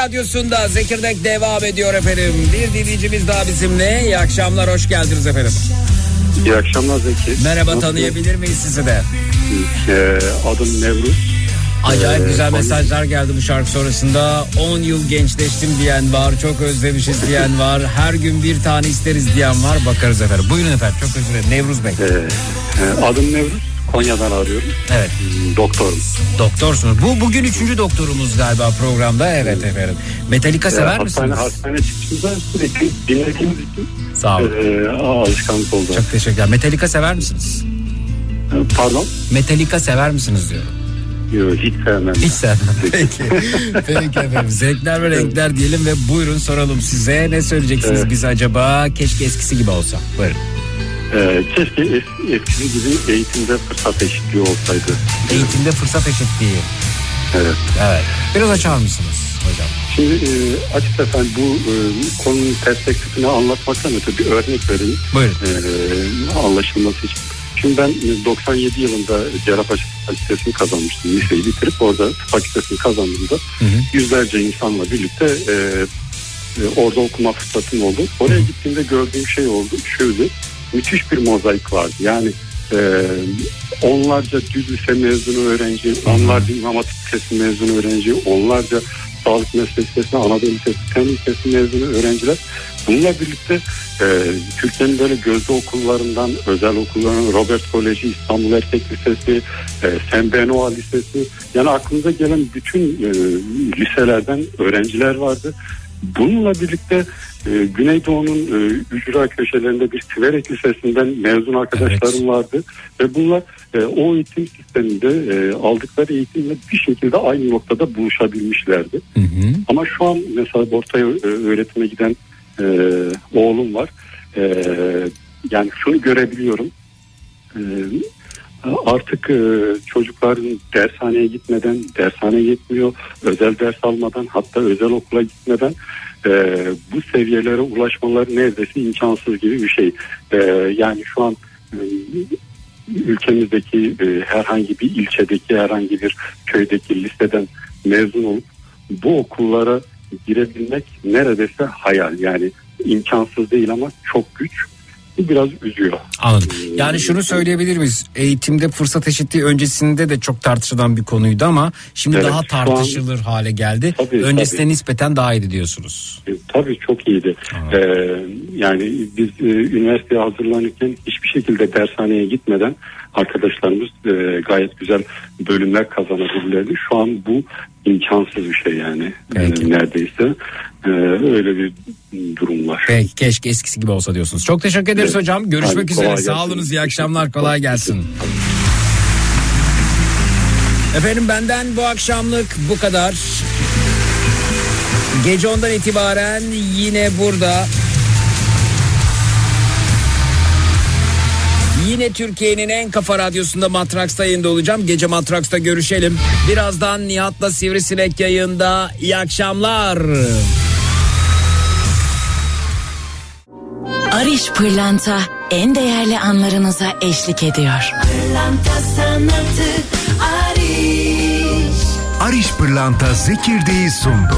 Speaker 4: Radyosunda Zekirdek devam ediyor efendim. Bir dinleyicimiz daha bizimle. İyi akşamlar, hoş geldiniz efendim.
Speaker 16: İyi akşamlar Zeki.
Speaker 4: Merhaba,
Speaker 16: Nasıl?
Speaker 4: tanıyabilir miyiz sizi de?
Speaker 16: Ee, adım Nevruz.
Speaker 4: Acayip
Speaker 16: Ee,
Speaker 4: güzel
Speaker 16: konu-
Speaker 4: mesajlar geldi bu şarkı sonrasında. 10 yıl gençleştim diyen var, çok özlemişiz diyen var. Her gün bir tane isteriz diyen var. Bakarız efendim. Buyurun efendim, çok özür dilerim. Nevruz Bey.
Speaker 16: Ee, adım Nevruz. Konya'dan arıyorum.
Speaker 4: Evet.
Speaker 16: Doktorum.
Speaker 4: Doktorsunuz. Bu bugün üçüncü doktorumuz galiba programda. Evet efendim. Metallica
Speaker 16: Ee,
Speaker 4: sever
Speaker 16: hastane,
Speaker 4: misiniz?
Speaker 16: Hastane çıkışında sürekli dinlediğimiz için
Speaker 4: Sağ olun.
Speaker 16: e, alışkanlık oldu.
Speaker 4: Çok teşekkürler. Metallica sever misiniz?
Speaker 16: Pardon?
Speaker 4: Metallica sever misiniz diyorum.
Speaker 16: Yok hiç sevmem.
Speaker 4: Hiç sevmem. Peki. Peki efendim. Zevkler ve renkler diyelim ve buyurun soralım size. Ne söyleyeceksiniz
Speaker 16: Evet.
Speaker 4: bize acaba? Keşke eskisi gibi olsa. Buyurun.
Speaker 16: Ee, keşke es, eskisi gibi eğitimde fırsat eşitliği olsaydı.
Speaker 4: Eğitimde fırsat eşitliği.
Speaker 16: Evet.
Speaker 4: Evet. Biraz açar mısınız hocam?
Speaker 16: Şimdi e, açıkçası bu e, konunun perspektifini anlatmaktan öte bir örnek vereyim.
Speaker 4: Buyurun.
Speaker 16: E, anlaşılması için. Şimdi ben e, 97 yılında Cerrahpaşa Fakültesini kazanmıştım. Liseyi bitirip orada fakültesini kazandığımda yüzlerce insanla birlikte e, e, orada okuma fırsatım oldu. Oraya gittiğimde gördüğüm şey oldu. Şöyle müthiş bir mozaik vardı. Yani e, onlarca düz lise mezunu öğrenci, onlarca İmam Hatip Lisesi mezunu öğrenci, onlarca Sağlık Meslek Lisesi, Anadolu Lisesi, Fen Lisesi mezunu öğrenciler. Bununla birlikte e, Türkiye'nin böyle gözde okullarından, özel okullarından Robert Koleji, İstanbul Erkek Lisesi, e, Saint Benoît Lisesi yani aklınıza gelen bütün e, liselerden öğrenciler vardı. Bununla birlikte e, Güneydoğu'nun e, ücra köşelerinde bir Siverek Lisesi'nden mezun arkadaşlarım vardı. Ve bunlar e, o eğitim sisteminde e, aldıkları eğitimle bir şekilde aynı noktada buluşabilmişlerdi. Ama şu an mesela orta e, öğretime giden e, oğlum var. E, yani şunu görebiliyorum. Ee, artık e, çocukların dershaneye gitmeden, dershane gitmiyor, özel ders almadan hatta özel okula gitmeden e, bu seviyelere ulaşmaları neredeyse imkansız gibi bir şey. E, yani şu an e, ülkemizdeki herhangi bir ilçedeki herhangi bir köydeki liseden mezun olup bu okullara girebilmek neredeyse hayal yani imkansız değil ama çok güç. Bu biraz üzüyor.
Speaker 4: Anladım. Yani şunu söyleyebilir miyiz? Eğitimde fırsat eşitliği öncesinde de çok tartışılan bir konuydu ama şimdi
Speaker 16: Evet,
Speaker 4: daha
Speaker 16: şu an-
Speaker 4: tartışılır hale geldi.
Speaker 16: Tabii,
Speaker 4: Öncesine
Speaker 16: tabii.
Speaker 4: nispeten daha iyiydi diyorsunuz.
Speaker 16: E, Tabii çok iyiydi. Ee, yani biz e, üniversiteye hazırlanırken hiçbir şekilde dershaneye gitmeden arkadaşlarımız e, gayet güzel bölümler kazanabilirlerdi. Şu an bu imkansız bir şey yani e, neredeyse. E, öyle bir durum var.
Speaker 4: Peki keşke eskisi gibi olsa diyorsunuz. Çok teşekkür ederiz
Speaker 16: Evet.
Speaker 4: hocam. Görüşmek
Speaker 16: Hadi
Speaker 4: üzere.
Speaker 16: kolay
Speaker 4: Sağ
Speaker 16: gelsin.
Speaker 4: olunuz. İyi akşamlar. Kolay gelsin. Efendim benden bu akşamlık bu kadar. Gece ondan itibaren yine burada. Yine Türkiye'nin en kafa radyosunda Matraks'ta yayında olacağım. Gece Matraks'ta görüşelim. Birazdan Nihat'la Sivrisinek yayında. İyi akşamlar.
Speaker 7: Ariş Pırlanta en değerli anlarınıza eşlik ediyor.
Speaker 17: Pırlanta sanatı Ariş
Speaker 1: Ariş Pırlanta Zekirdeği sundu.